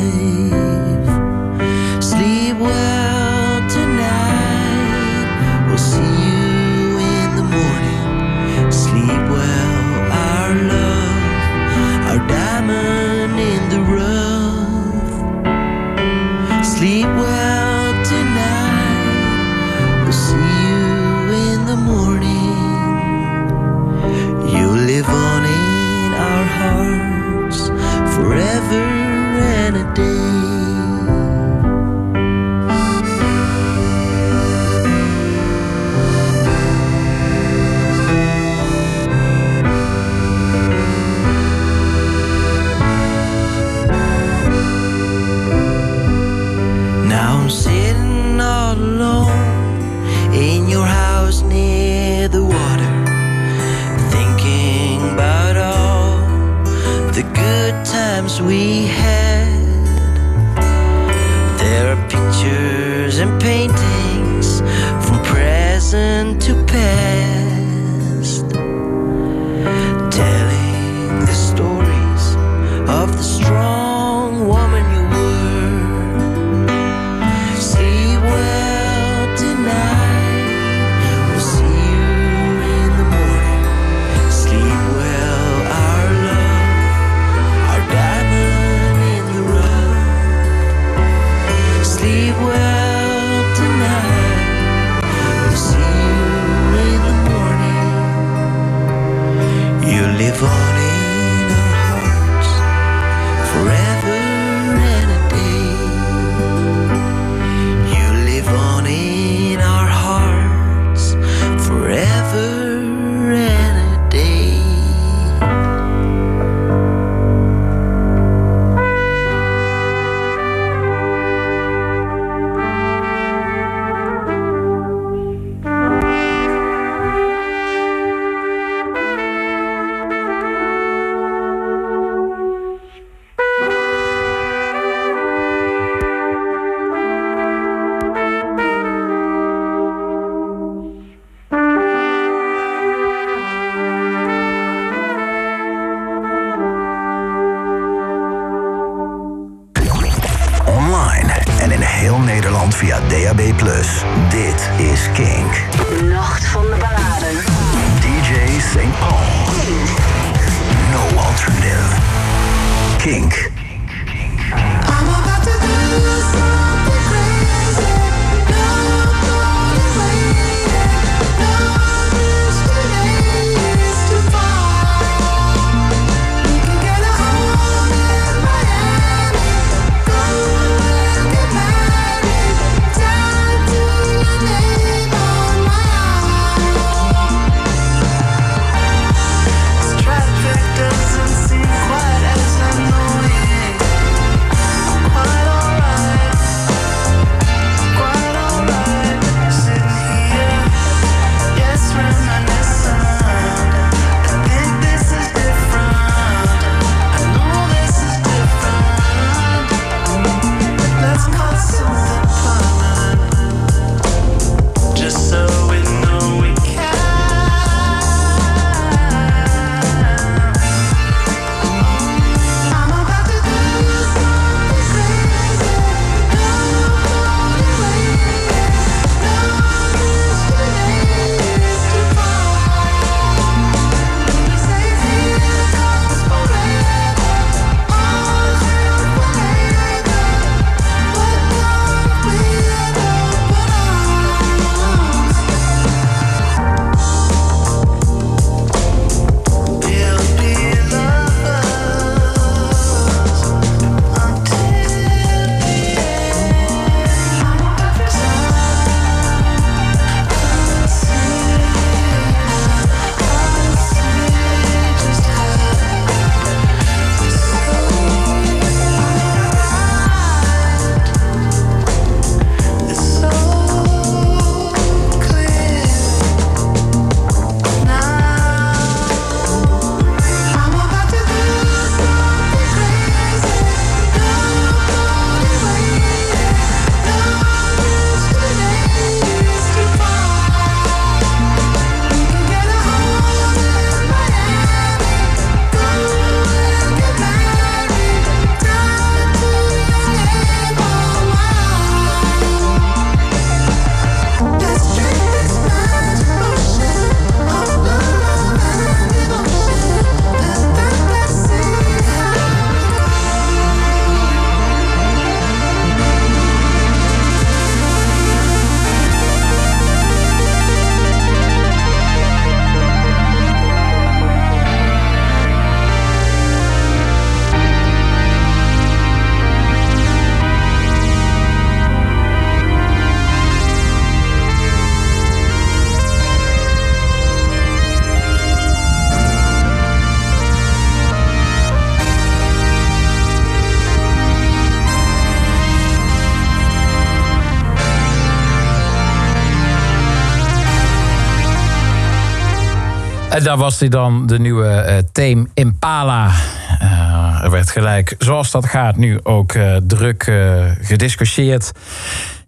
[SPEAKER 3] Daar was hij dan, de nieuwe eh Tame Impala. Eh, er werd gelijk, zoals dat gaat, nu ook eh, druk gediscussieerd.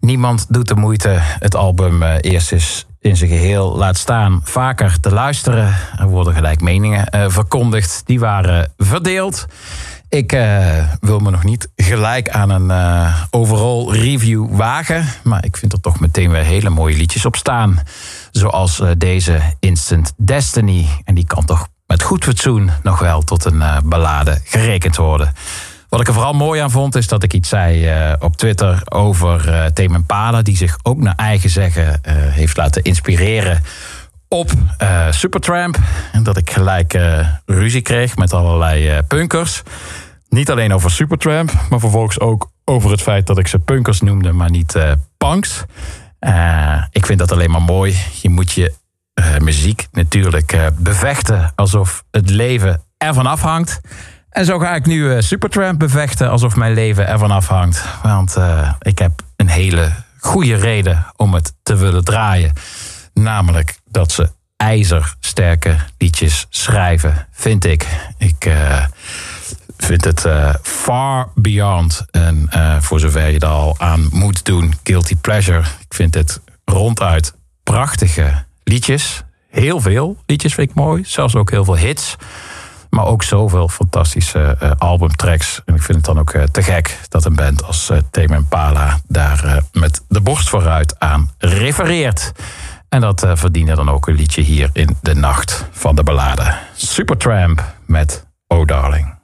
[SPEAKER 3] Niemand doet de moeite het album eerst eens in zijn geheel laat staan. Vaker te luisteren. Er worden gelijk meningen verkondigd. Die waren verdeeld. Ik wil me nog niet gelijk aan een eh, overall review wagen. Maar ik vind er toch meteen weer hele mooie liedjes op staan. Zoals eh, deze Instant Destiny. En die kan toch met goed fatsoen nog wel tot een eh, ballade gerekend worden. Wat ik er vooral mooi aan vond, is dat ik iets zei eh, op Twitter over Tame Impala, die zich ook naar eigen zeggen heeft laten inspireren op Supertramp. En dat ik gelijk ruzie kreeg met allerlei punkers. Niet alleen over Supertramp, maar vervolgens ook over het feit dat ik ze punkers noemde, maar niet punks. Eh, ik vind dat alleen maar mooi. Je moet je eh, muziek natuurlijk eh, bevechten alsof het leven ervan afhangt. En zo ga ik nu Supertramp bevechten alsof mijn leven ervan afhangt. Want ik heb een hele goede reden om het te willen draaien. Namelijk dat ze ijzersterke liedjes schrijven, vind ik. Ik vind het eh, far beyond. En eh, voor zover je er al aan moet doen, guilty pleasure. Ik vind het ronduit prachtige liedjes. Heel veel liedjes vind ik mooi. Zelfs ook heel veel hits. Maar ook zoveel fantastische eh, albumtracks. En ik vind het dan ook te gek dat een band als uh, Tame Impala daar met de borst vooruit aan refereert. En dat verdiende dan ook een liedje hier in de nacht van de ballade. Supertramp met
[SPEAKER 1] Oh Darling.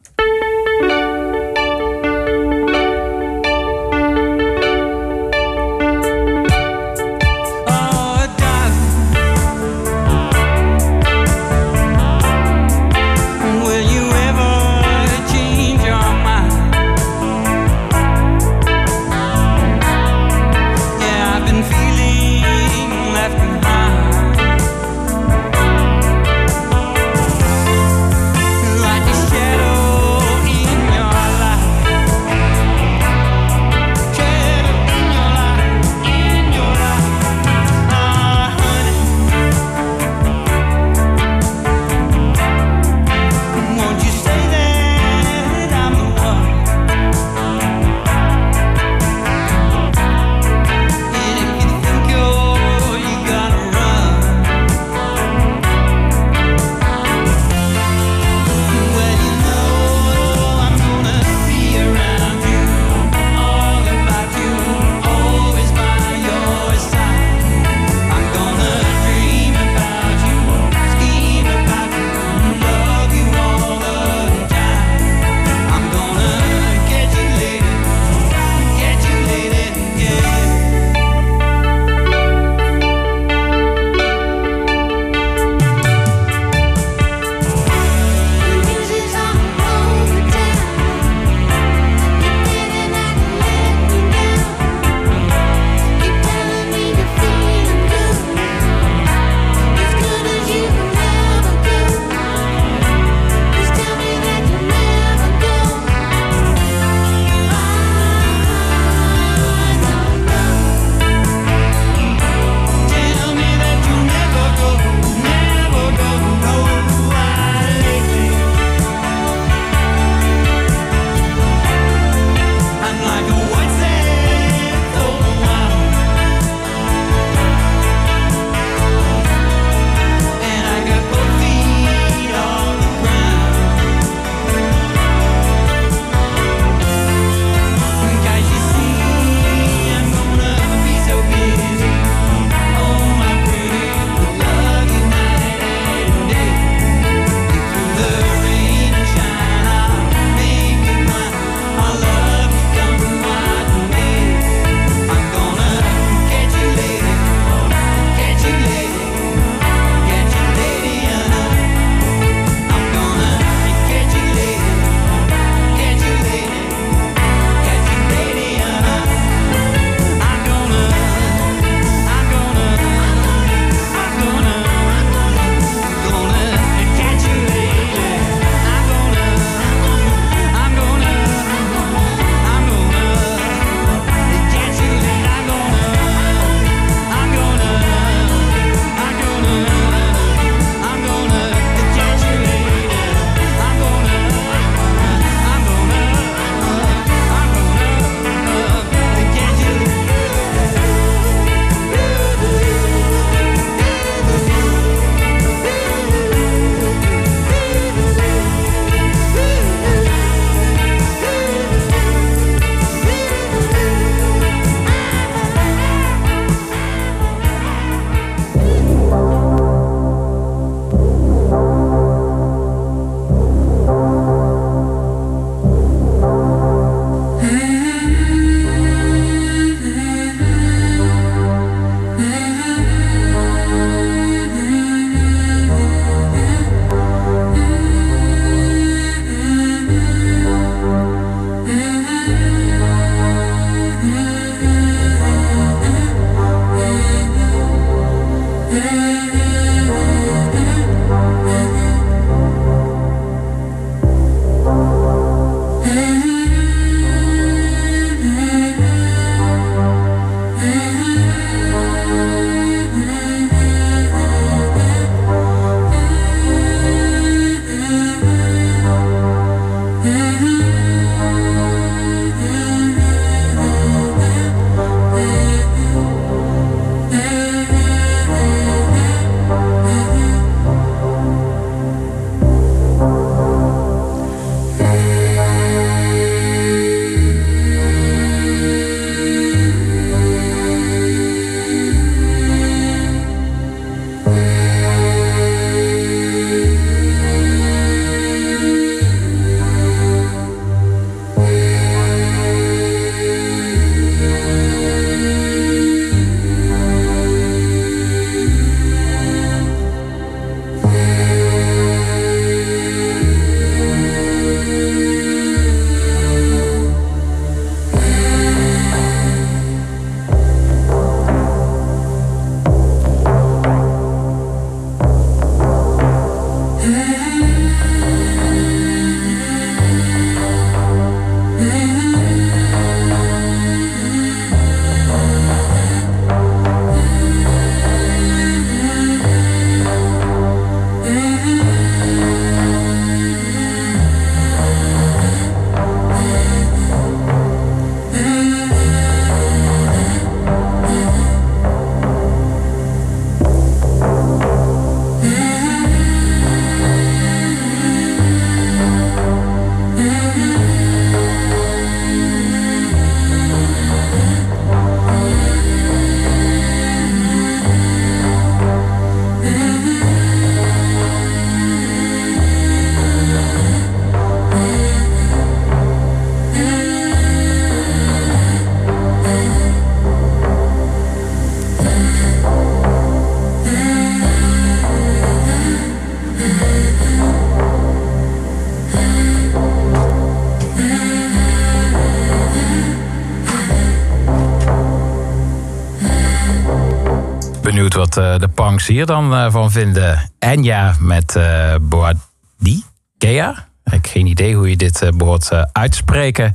[SPEAKER 3] Hier dan eh, van vinden. Enya met Boadi? Gea? Ik heb geen idee hoe je dit eh, behoort eh, uit te spreken.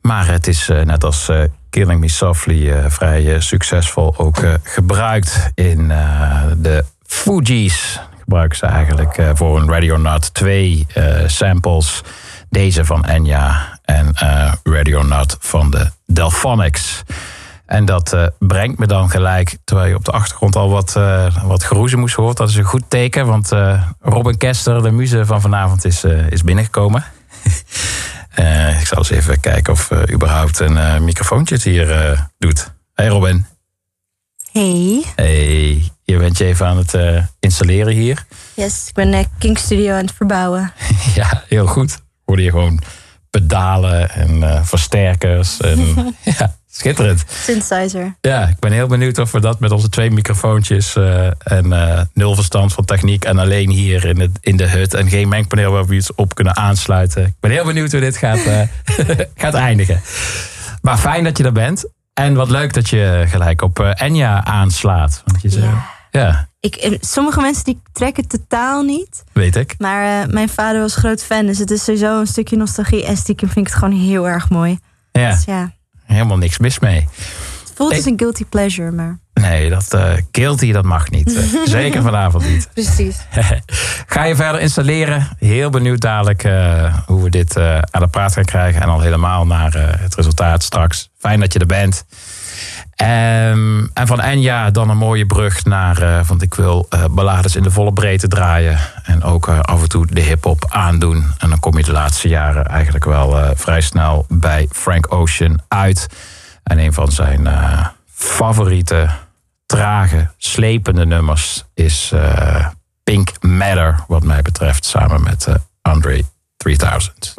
[SPEAKER 3] Maar het is net als Killing Me Softly vrij succesvol ook gebruikt in de Fugees. Gebruiken ze eigenlijk voor een Radio Nut twee eh, samples. Deze van Enya en Radio Nut van de Delphonics. En dat eh, brengt me dan gelijk, terwijl je op de achtergrond al wat, eh wat geroezemoes hoort. Dat is een goed teken, want eh, Robin Kester, de muze van vanavond, is, is binnengekomen. Ik zal eens even kijken of überhaupt een microfoontje het hier doet. Hey Robin.
[SPEAKER 10] Hey.
[SPEAKER 3] Hey, je bent je even aan het installeren hier.
[SPEAKER 10] Yes, ik ben uh, King Studio aan het verbouwen.
[SPEAKER 3] ja, heel goed. Hoorde je gewoon pedalen en versterkers. En, ja, schitterend.
[SPEAKER 10] Synthesizer.
[SPEAKER 3] Ja, ik ben heel benieuwd of we dat met onze twee microfoontjes eh, en eh, nul verstand van techniek en alleen hier in, het, in de hut en geen mengpaneel waar we iets op kunnen aansluiten. Ik ben heel benieuwd hoe dit gaat, eh, gaat eindigen. Maar fijn dat je er bent. En wat leuk dat je gelijk op Enya aanslaat. Want je zei, ja.
[SPEAKER 10] Ik, sommige mensen die trekken totaal niet.
[SPEAKER 3] weet ik.
[SPEAKER 10] Maar mijn vader was groot fan. Dus het is sowieso een stukje nostalgie. En stiekem vind ik het gewoon heel erg mooi.
[SPEAKER 3] Ja,
[SPEAKER 10] Dus ja,
[SPEAKER 3] helemaal niks mis mee.
[SPEAKER 10] het voelt als een guilty pleasure. Maar
[SPEAKER 3] Nee, dat eh guilty, dat mag niet. Eh, zeker vanavond niet.
[SPEAKER 10] precies.
[SPEAKER 3] Ga je verder installeren? Heel benieuwd dadelijk eh, hoe we dit aan de praat gaan krijgen. En al helemaal naar het resultaat straks. Fijn dat je er bent. Ehm, en van Enya dan een mooie brug naar... eh, want ik wil eh, ballades in de volle breedte draaien. En ook eh, af en toe de hip-hop aandoen. En dan kom je de laatste jaren eigenlijk wel vrij snel bij Frank Ocean uit. En een van zijn favoriete, trage, slepende nummers is Pink Matter, wat mij betreft, samen met Andre 3000.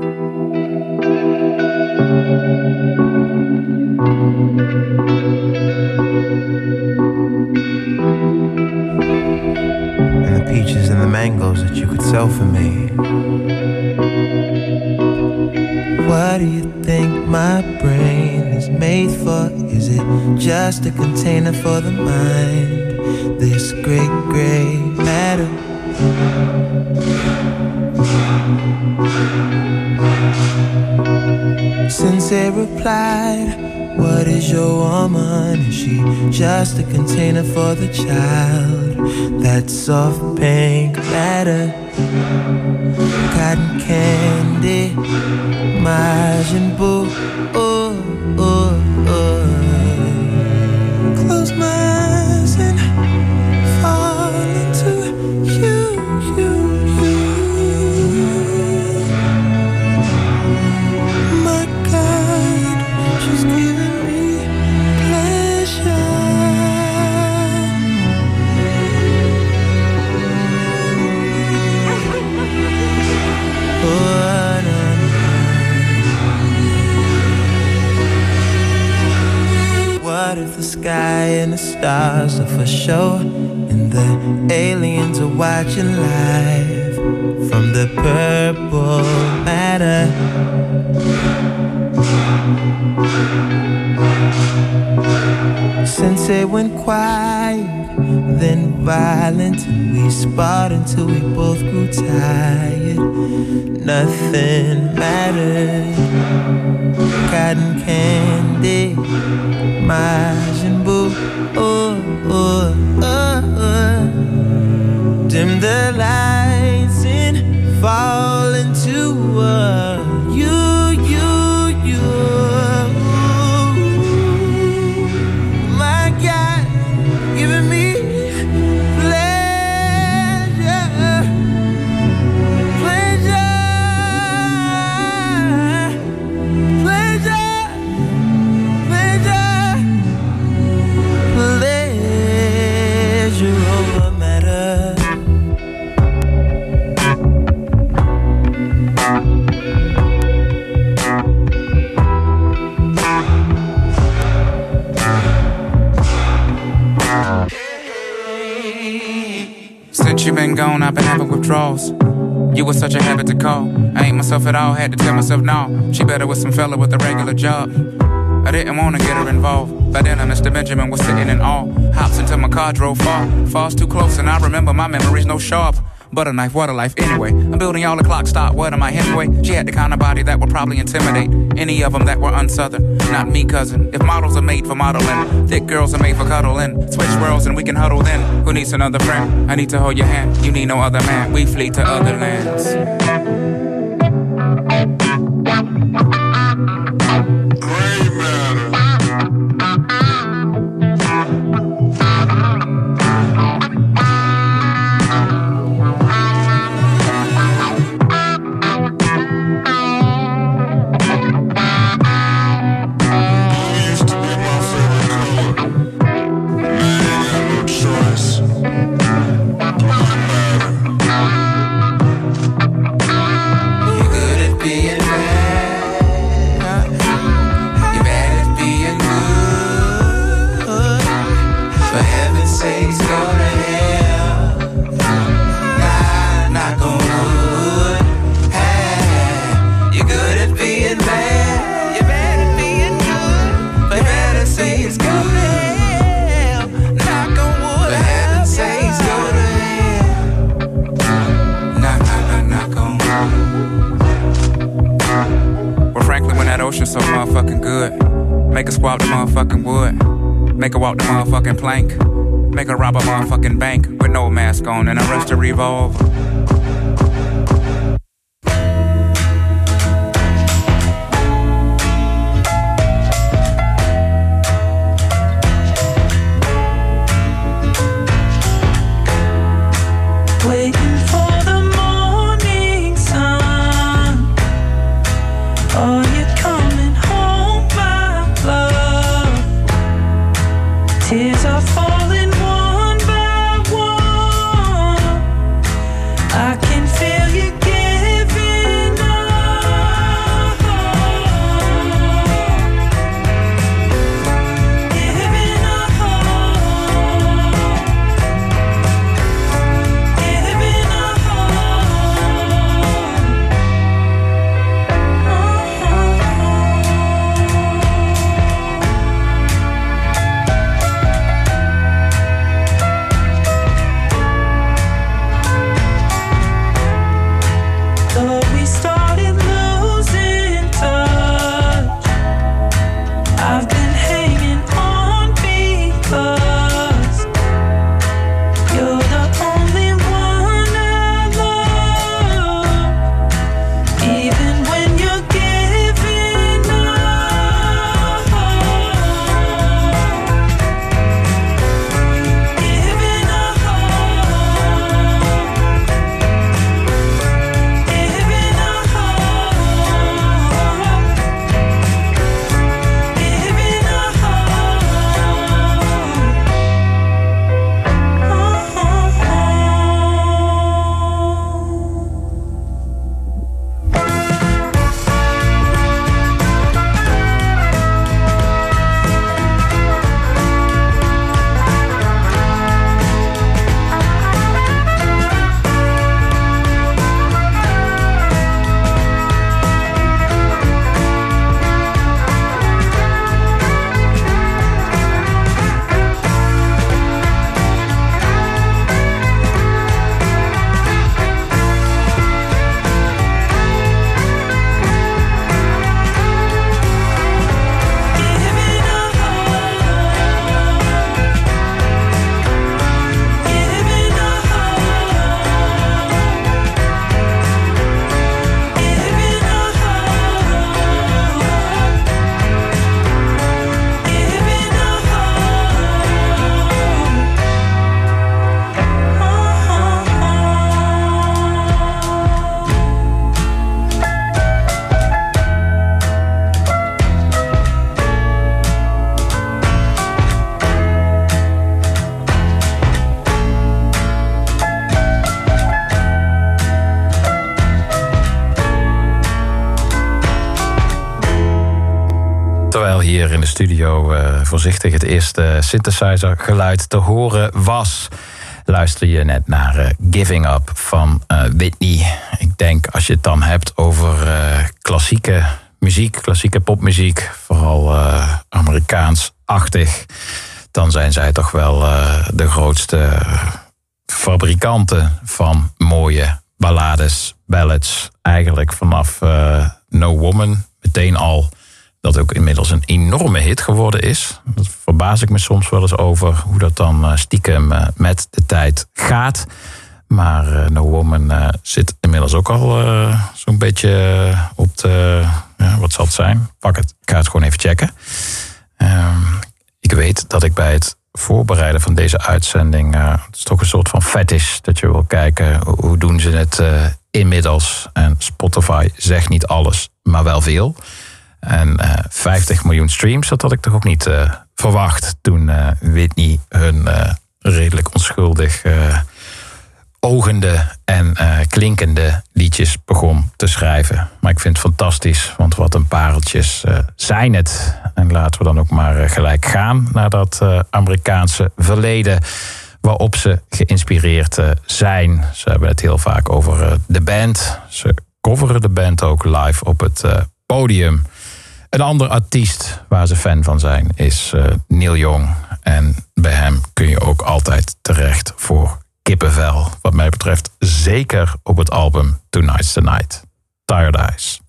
[SPEAKER 5] Peaches and the mangoes that you could sell for me. What do you think my brain is made for? Is it just a container for the mind? This great gray matter. Sensei replied, What is your woman? Is she just a container for the child? That soft pink matter, cotton candy, Majin Buu. Sky and the stars are for show, and the aliens are watching live from the purple matter? Sensei went quiet, then violent, and we sparred until we both grew tired. Nothing mattered. Cotton candy, Majin You
[SPEAKER 11] was such a habit to call. I ain't myself at all, had to tell myself no. She better with some fella with a regular job.
[SPEAKER 1] I didn't wanna get her involved. By then, Mr. Benjamin was sitting in awe. Hops into my car, drove far. Falls too close, and I remember my memories no sharp. Butter knife, what a life anyway. I'm building y'all a clock stop, what am I Hemingway? She had the kind of body that would probably intimidate any of them that were unsouthern. Not me, cousin. If models are made for modeling, thick girls are made for cuddling. Switch worlds and we can huddle then. Who needs another friend? I need to hold your hand. You need no other man. We flee to other lands. gone and
[SPEAKER 12] I
[SPEAKER 7] rest a revolver. Studio eh, voorzichtig het eerste synthesizer geluid te horen was, luister je net naar eh, Giving Up van eh, Whitney. Ik denk als je het dan hebt over klassieke
[SPEAKER 3] muziek, klassieke popmuziek, vooral Amerikaans-achtig, dan zijn zij toch wel de grootste fabrikanten van mooie ballades, ballads. Eigenlijk vanaf No Woman meteen al dat ook inmiddels een enorme hit geworden is. Dat verbaas ik me soms wel eens over hoe dat dan eh, stiekem eh, met de tijd gaat. Maar eh, No Woman zit inmiddels ook al zo'n beetje op de... Ja, wat zal het zijn? Pak het. Ik ga het gewoon even checken. Ehm, ik weet dat ik bij het voorbereiden van deze uitzending... het is toch een soort van fetish dat je wil kijken... hoe, doen ze het inmiddels? En Spotify zegt niet alles, maar wel veel. En eh 50 miljoen streams, dat had ik toch ook niet eh, verwacht... toen eh, Whitney hun eh, redelijk onschuldig... eh, ogende en eh, klinkende liedjes begon te schrijven. Maar ik vind het fantastisch, want wat een pareltjes eh, zijn het. En laten we dan ook maar eh, gelijk gaan naar dat eh, Amerikaanse verleden waarop ze geïnspireerd eh, zijn. Ze hebben het heel vaak over eh, de band. Ze coveren de band ook live op het eh, podium. Een ander artiest waar ze fan van zijn is eh, Neil Young. En bij hem kun je ook altijd terecht voor kippenvel. Wat mij betreft zeker op het album Tonight's the Night. Tired Eyes.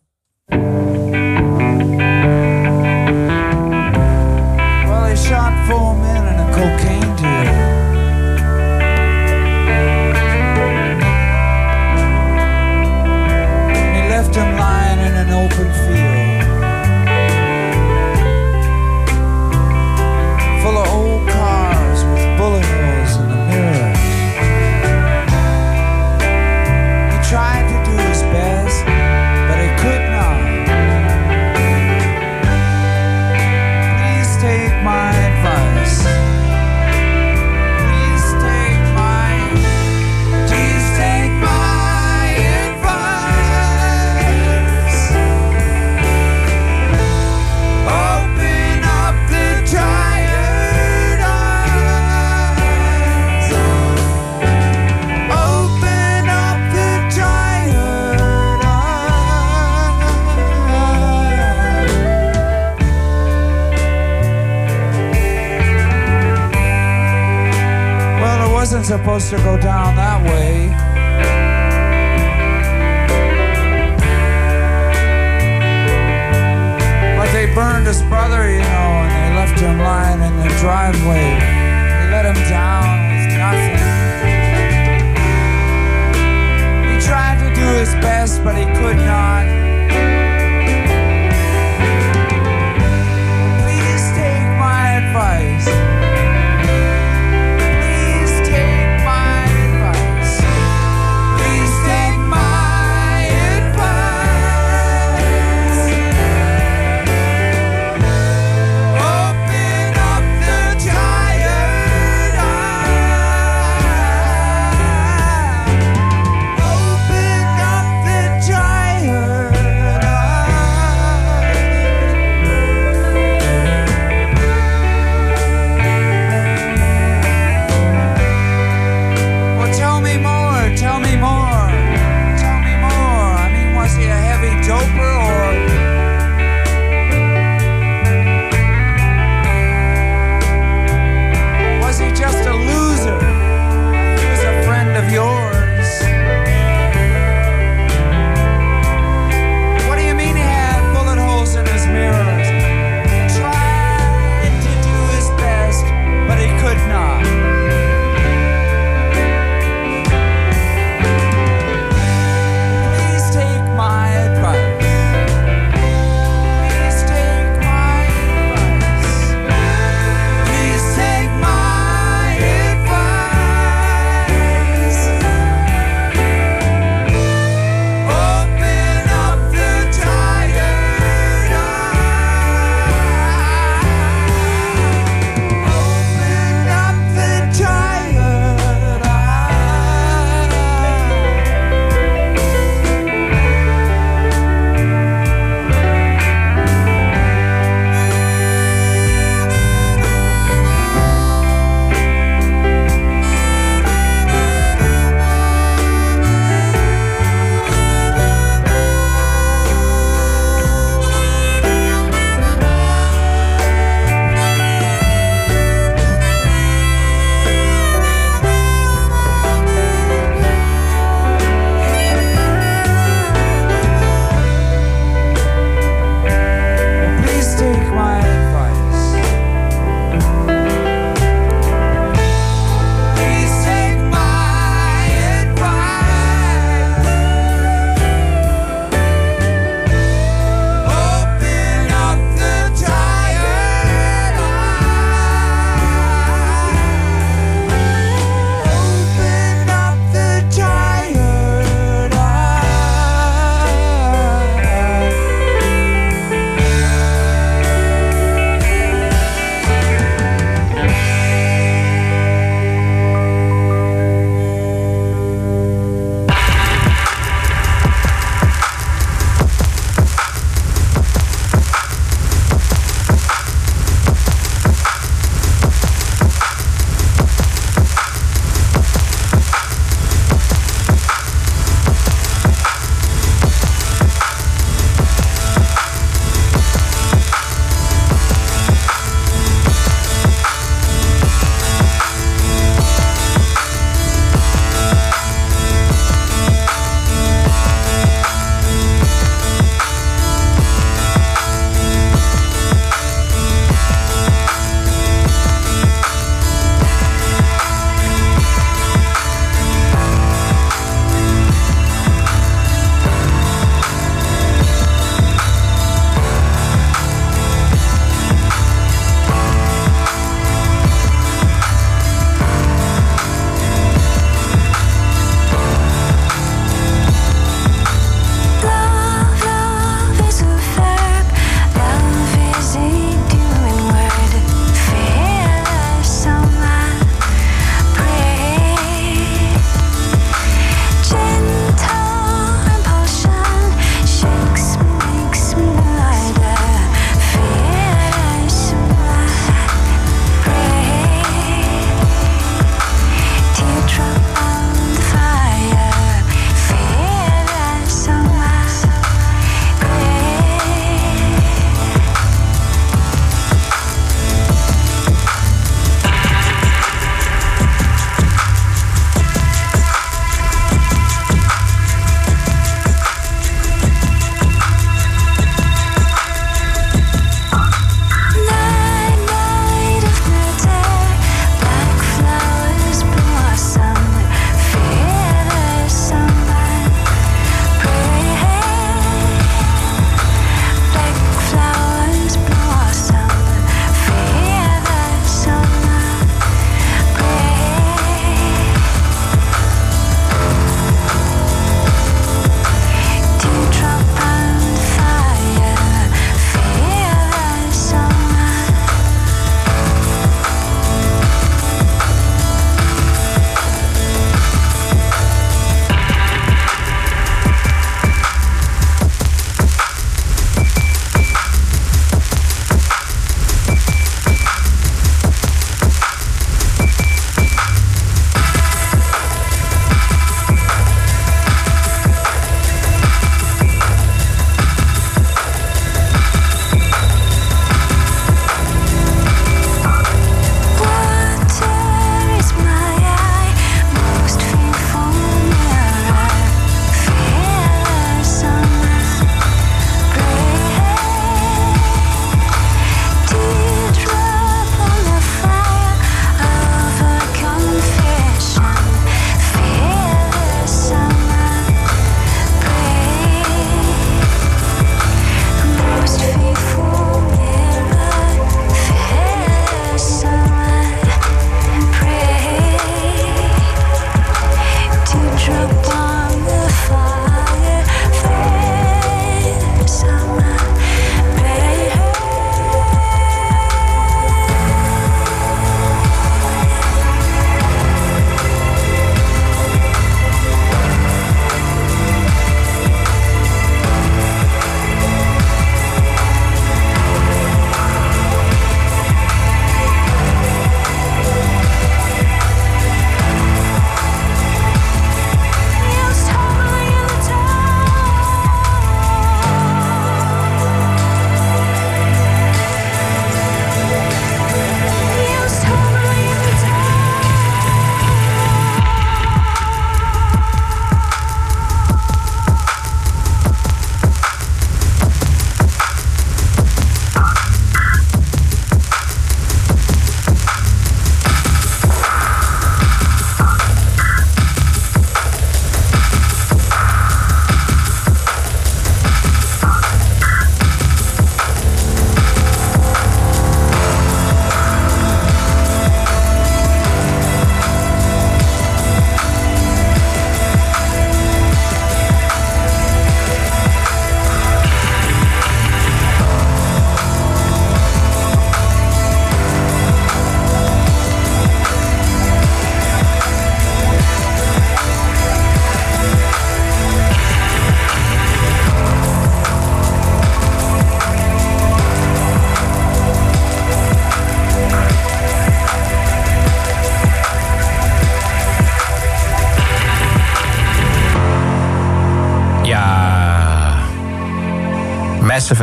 [SPEAKER 13] Supposed to go down that way. But they burned his brother, you know, and they left him lying in the driveway. They let him down with nothing. He tried to do his best, but he could not. Please take my advice.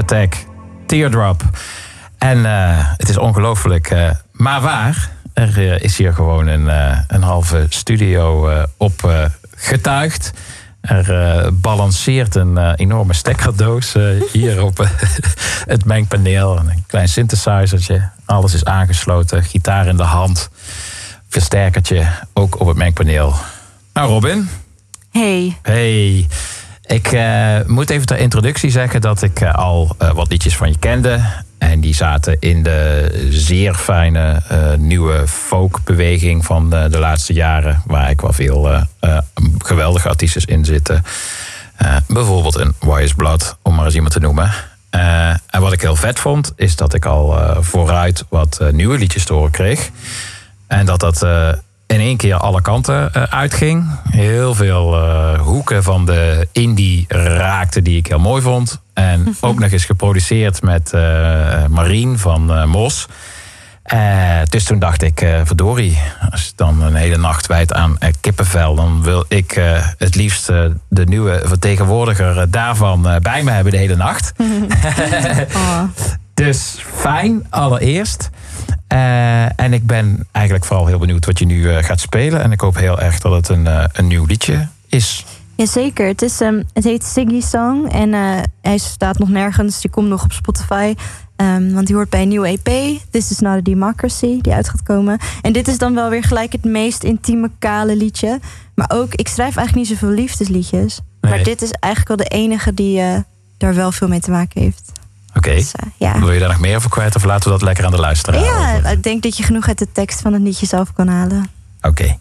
[SPEAKER 3] Attack, Teardrop. En eh, het is ongelooflijk, eh, maar waar. Er eh, is hier gewoon een, een halve studio op getuigd. Er balanceert een enorme stekkerdoos hier op het mengpaneel. En Een klein synthesizertje. Alles is aangesloten. Gitaar in de hand. Versterkertje ook op het mengpaneel. Nou Robin,
[SPEAKER 10] Hey,
[SPEAKER 3] Hey, ik eh, moet even ter introductie zeggen dat ik eh, al eh, wat liedjes van je kende. En die zaten in de zeer fijne nieuwe folkbeweging van de, de laatste jaren. Waar ik wel veel geweldige artiesten in zitten. Bijvoorbeeld een Wise Blood, om maar eens iemand te noemen. En wat ik heel vet vond, is dat ik al vooruit wat nieuwe liedjes te horen kreeg. En dat dat in één keer alle kanten eh, uitging. Heel veel eh, hoeken van de indie raakte die ik heel mooi vond. En ook nog eens geproduceerd met eh Marien van eh, Mos. Dus toen dacht ik, verdorie, als je dan een hele nacht wijdt aan kippenvel... dan wil ik het liefst de nieuwe vertegenwoordiger daarvan bij me hebben de hele nacht. Dus fijn, allereerst. Eh, en ik ben eigenlijk vooral heel benieuwd wat je nu eh, gaat spelen. En ik hoop heel erg dat het een, eh, een nieuw liedje is.
[SPEAKER 10] Jazeker, het, is, ehm, het heet Siggy Song en hij staat nog nergens. Die komt nog op Spotify, ehm, want die hoort bij een nieuwe EP. This is not a democracy, die uit gaat komen. En dit is dan wel weer gelijk het meest intieme, kale liedje. Maar ook, ik schrijf eigenlijk niet zoveel liefdesliedjes.
[SPEAKER 3] Nee.
[SPEAKER 10] Maar dit is eigenlijk wel de enige die daar wel veel mee te maken heeft.
[SPEAKER 3] Oké.
[SPEAKER 10] ja.
[SPEAKER 3] Wil je daar nog meer over kwijt of laten we dat lekker aan de luisteraar?
[SPEAKER 10] Ja, ik denk dat je genoeg uit de tekst van het liedje zelf kan halen.
[SPEAKER 3] Oké.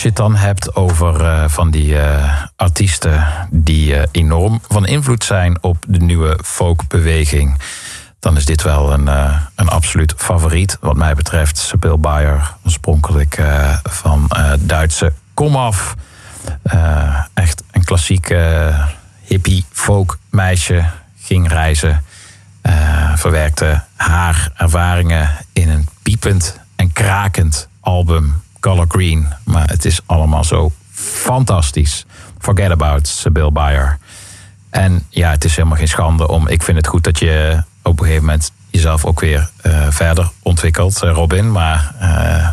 [SPEAKER 3] Als je het dan hebt over eh, van die eh, artiesten die eh, enorm van invloed zijn op de nieuwe folkbeweging, dan is dit wel een, een absoluut favoriet. Wat mij betreft, Sibyl Bayer, oorspronkelijk van Duitse komaf. Echt een klassiek hippie folk meisje. Ging reizen, verwerkte haar ervaringen in een piepend en krakend album Color Green. Het is allemaal zo fantastisch. Forget About, Sibyl Bayer. En ja, het is helemaal geen schande om. Ik vind het goed dat je op een gegeven moment jezelf ook weer eh, verder ontwikkelt, eh, Robin. Maar eh,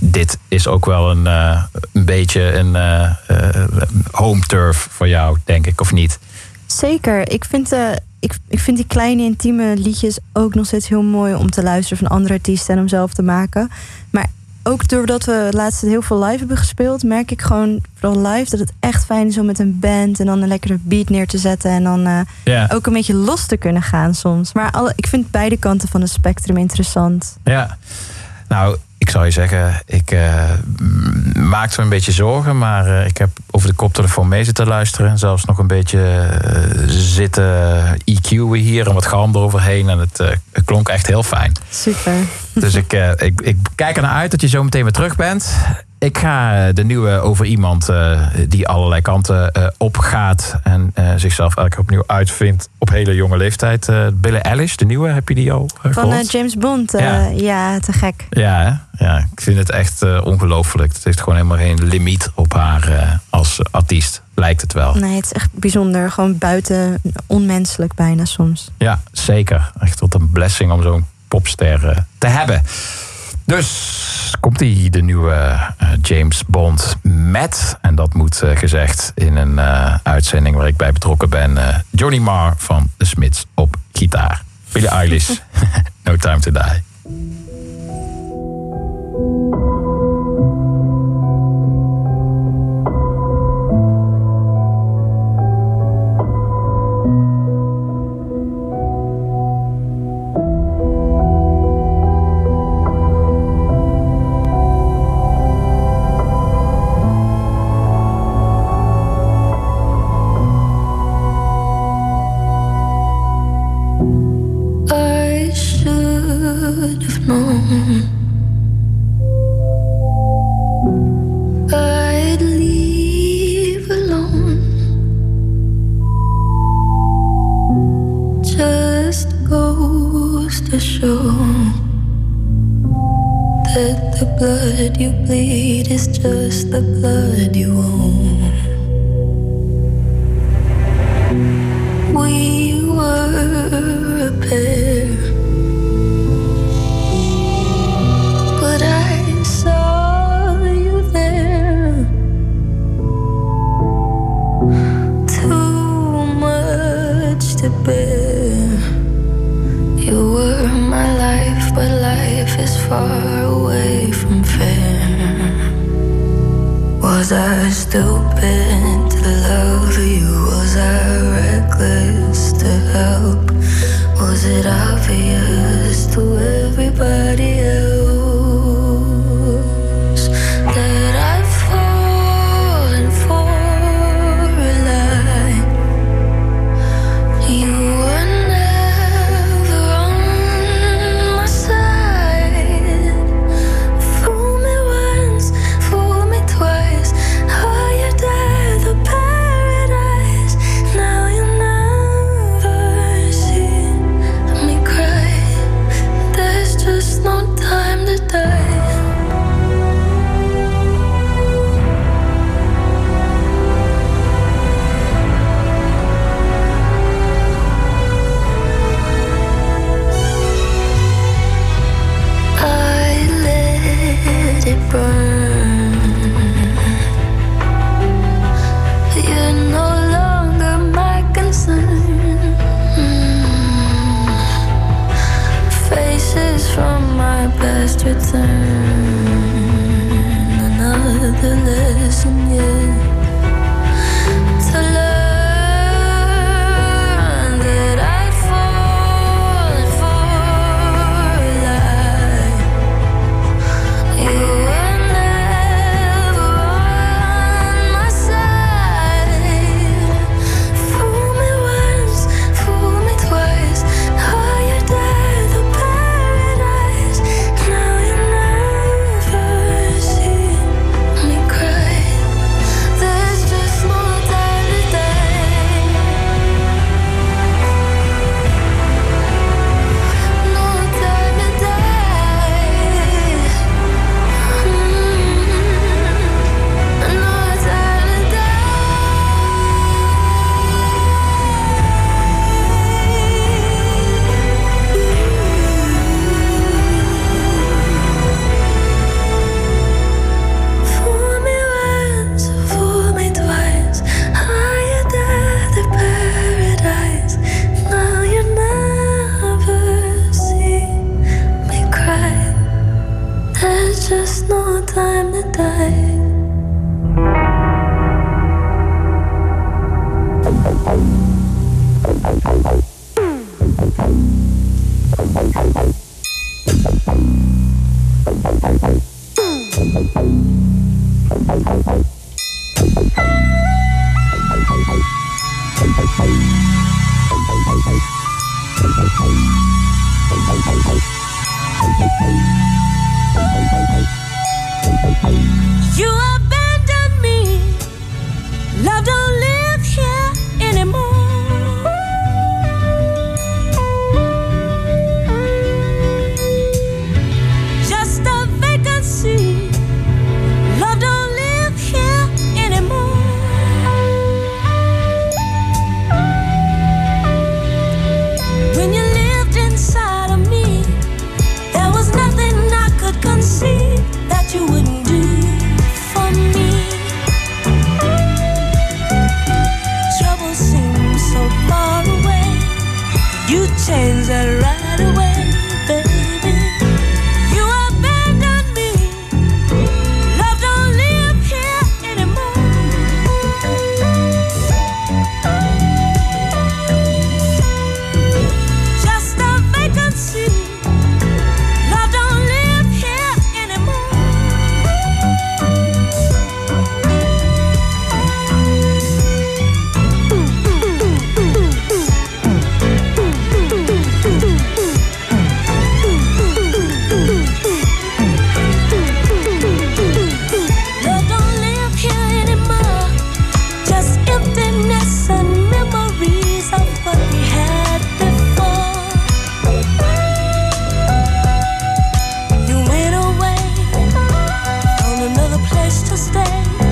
[SPEAKER 3] dit is ook wel een, een beetje een home turf voor jou, denk ik, of niet?
[SPEAKER 10] Zeker. Ik vind, ik, ik vind die kleine intieme liedjes ook nog steeds heel mooi om te luisteren van andere artiesten en om zelf te maken. Maar ook doordat we laatst heel veel live hebben gespeeld, merk ik gewoon vooral live dat het echt fijn is om met een band en dan een lekkere beat neer te zetten en dan eh, ook een beetje los te kunnen gaan soms. Maar alle, ik vind beide kanten van het spectrum interessant.
[SPEAKER 3] Ja, nou, ik zou je zeggen, ik eh, maakte me een beetje zorgen, maar eh, ik heb over de koptelefoon mee zitten luisteren en zelfs nog een beetje eh, zitten EQ'en hier en wat galm eroverheen en het, het klonk echt heel fijn.
[SPEAKER 10] Super.
[SPEAKER 3] Dus ik, ik, ik kijk ernaar uit dat je zo meteen weer terug bent. Ik ga eh, de nieuwe over iemand eh, die allerlei kanten eh, opgaat en zichzelf elke keer opnieuw uitvindt op hele jonge leeftijd. Billie Eilish, de nieuwe, heb je die al
[SPEAKER 10] Van James Bond,
[SPEAKER 3] Ja.
[SPEAKER 10] ja. te gek.
[SPEAKER 3] Ja, hè? ja, ik vind het echt ongelooflijk. Het heeft gewoon helemaal geen limiet op haar als artiest, lijkt het wel.
[SPEAKER 10] Nee, het is echt bijzonder. Gewoon buiten onmenselijk bijna soms.
[SPEAKER 3] Ja, zeker. Echt wat een blessing om zo'n popster te hebben. Dus komt die de nieuwe eh, James Bond met, en dat moet eh, gezegd in een eh, uitzending waar ik bij betrokken ben, Johnny Marr van The Smiths op gitaar. Billie Eilish, No Time to Die.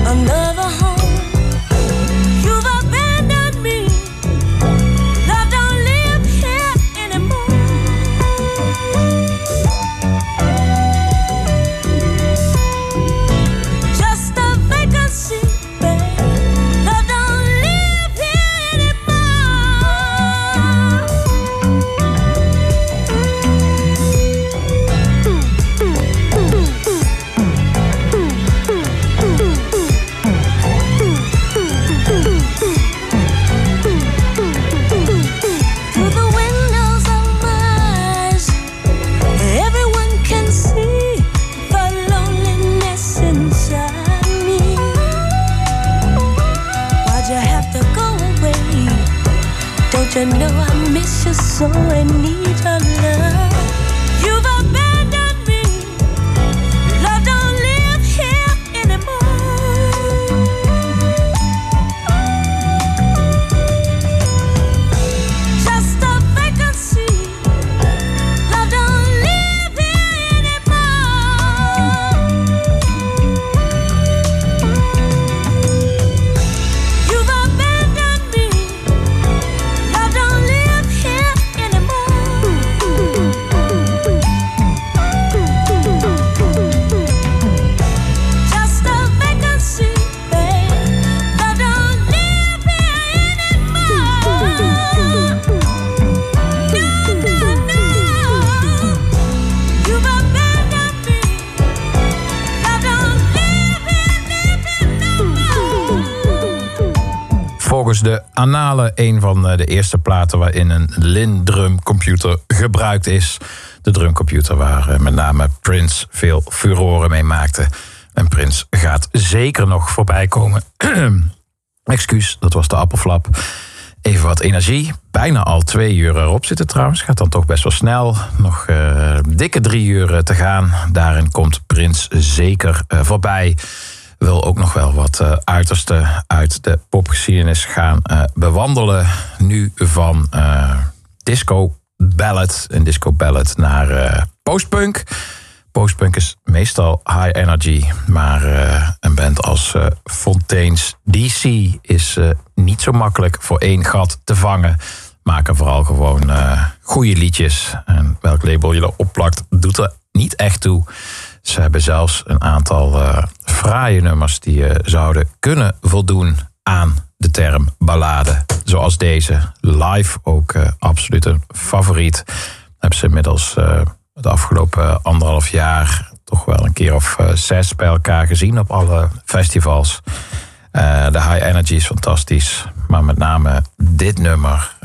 [SPEAKER 4] another
[SPEAKER 3] home. Een van eh, de eerste platen waarin een Lin-drum computer gebruikt is. De drumcomputer waar eh, met name Prince veel furoren mee maakte. En Prince gaat zeker nog voorbij komen. Excuus, dat was de appelflap. Even wat energie. Bijna al twee uur erop zitten trouwens. Gaat dan toch best wel snel. Nog eh, dikke drie uur te gaan. Daarin komt Prins zeker voorbij. Wil ook nog wel wat eh, uiterste uit de popgeschiedenis gaan eh, bewandelen. Nu van eh, disco ballad, een disco ballad, naar postpunk. Postpunk is meestal high energy, maar een band als Fontaine's DC is niet zo makkelijk voor één gat te vangen. Maken vooral gewoon goede liedjes. En welk label je erop plakt, doet er niet echt toe. Ze hebben zelfs een aantal eh fraaie nummers die eh, zouden kunnen voldoen aan de term ballade. Zoals deze. Live ook eh, absoluut een favoriet. Hebben ze inmiddels de afgelopen anderhalf jaar toch wel een keer of zes bij elkaar gezien op alle festivals. De High Energy is fantastisch. Maar met name dit nummer,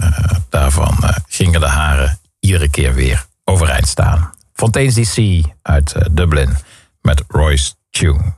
[SPEAKER 3] daarvan gingen de haren iedere keer weer overeind staan. Fontaine's DC uit eh, Dublin met Royce Tune.